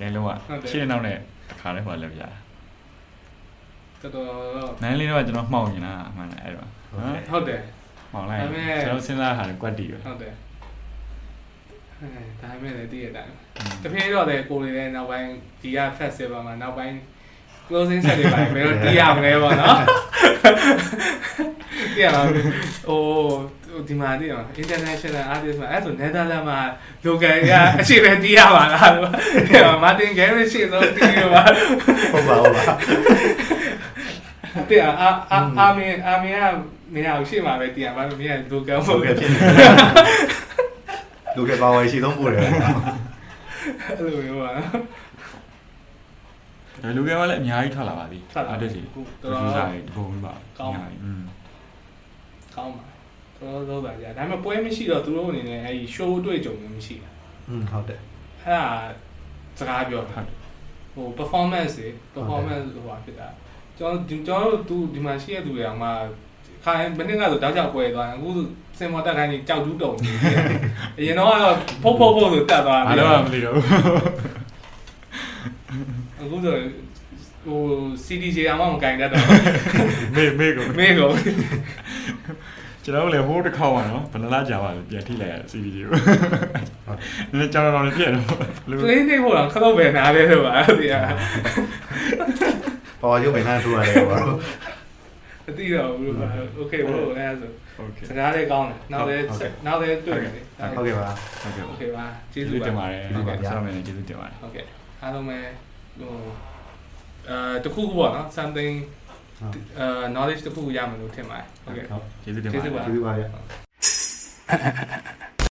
ရိုင်းလုံးကရှင်းနောက်နဲ့တစ်ခါလေးဟိုလည်းပြတာတော်တော်နန်းလေးတော့ကျွန်တော်မှောင်နေတာအမှန်အဲ့တော့နော်ဟုတ်တယ်မှောင်လိုက်ကျွန်တော်စဉ်းစားထားတယ်ကွက်တီပဲဟုတ်တယ်အဲ ဒါပေမဲ့လည်းတည့်ရတိုင်းတဖြည်းတော့လေကိုလေးလည်းနောက်ပိုင်းဒီက festival မှာနောက်ပိုင်း closing set တွေပါတယ်ဘယ်လိုတီးရမလဲပေါ့နော်တီးရမှာဟိုဒီမှာတီးရမှာ international artist မှာအဲ့ဆို Netherlands မှာ local ကအရှိပဲတီးရပါလားတီးရမှာ Martin Garrix ရှိဆုံးတီးရပါဟုတ်ပါဟုတ်ပါတီးရအာအာအာမင်အာမင်ကမင်းအောင်ရှိမှာပဲတီးရမှာမင်းက local မဟုဟုတ်တ်ကဲ့ဘူးဖြစ်နေ လူကပါဝယ်ရှိသုံးပို့တယ် အဲ့လိုမျိုးပါနော် ဒါလူကလည်းအများကြီးထွက်လာပါပြီ ထွက်လာပါပြီ အားတစီ ဟုတ် တော် တော် တော် တော် စားဒီပုံပါ ကောင်းပါ อืม ကောင်းပါတော်တော်သာကြာဒါပေမဲ့ပွဲမရှိတော့သူတို့အနေနဲ့အဲဒီ show တွေ့ကြုံမျိုးမရှိတာ อืมဟုတ်တယ် အဲ့ဒါစကားပြော ဟု တာ တ် ဟို performance တွေ performance ဟိုပါဖြစ်တာကျွန်တော်ကျွန်တော်တို့သူဒီမှာရှိရသူတွေအောင်မှ ခိုင်းမနေ့ကဆိုတောက်ချောက်ပွဲသွားတယ်အခုစင်မော်တက်ခိုင်းကြီးကြောက်တူးတုံနေတယ်အရင်တော့ကတော့ဖုတ်ဖုတ်ဖုတ်ဆိုတက်သွားဘာတယ်လို့မှမသိတော့ဘူးအခုဆိုဟို CDJ အောင်မှမကင်တတ်တော့မေးမေးကိုမေးကုန်ကျွန်တော်လည်းဟိုးတစ်ခေါက်ပါနော်ဘယ်နှလားကြာပါလဲပြန်ထိလိုက်ရ CVD ကိုနည်းကျွန်တော်တော့လည်းပြည့်တော့လူ play နေဖို့တော့ခလုတ်ပဲနားလဲလို့ပါအဲ့ဒီကပါဝါရုပ်ပဲနှမ်းထိုးရတယ်ဟော မသိတော့ဘူးလို့ပြော Okay bro အဲဆို Okay စကားလေးကောင်းတယ်နောက်လည်းနောက်လည်းတွေ့တယ်ဟုတ်ကဲ့ပါဟုတ်ကဲ့ Okay ပါကျေးဇူးတင်ပါတယ်ဟုတ်ကဲ့ဆောင်းမယ်ကျေးဇူးတင်ပါတယ်ဟုတ်ကဲ့အားလုံးပဲဟိုအဲတခုခုပေါ့နော် something အဲ knowledge တခုရမယ်လို့ထင်ပါတယ်ဟုတ်ကဲ့ကျေးဇူးတင်ပါတယ်ကျေးဇူးပါဗျာ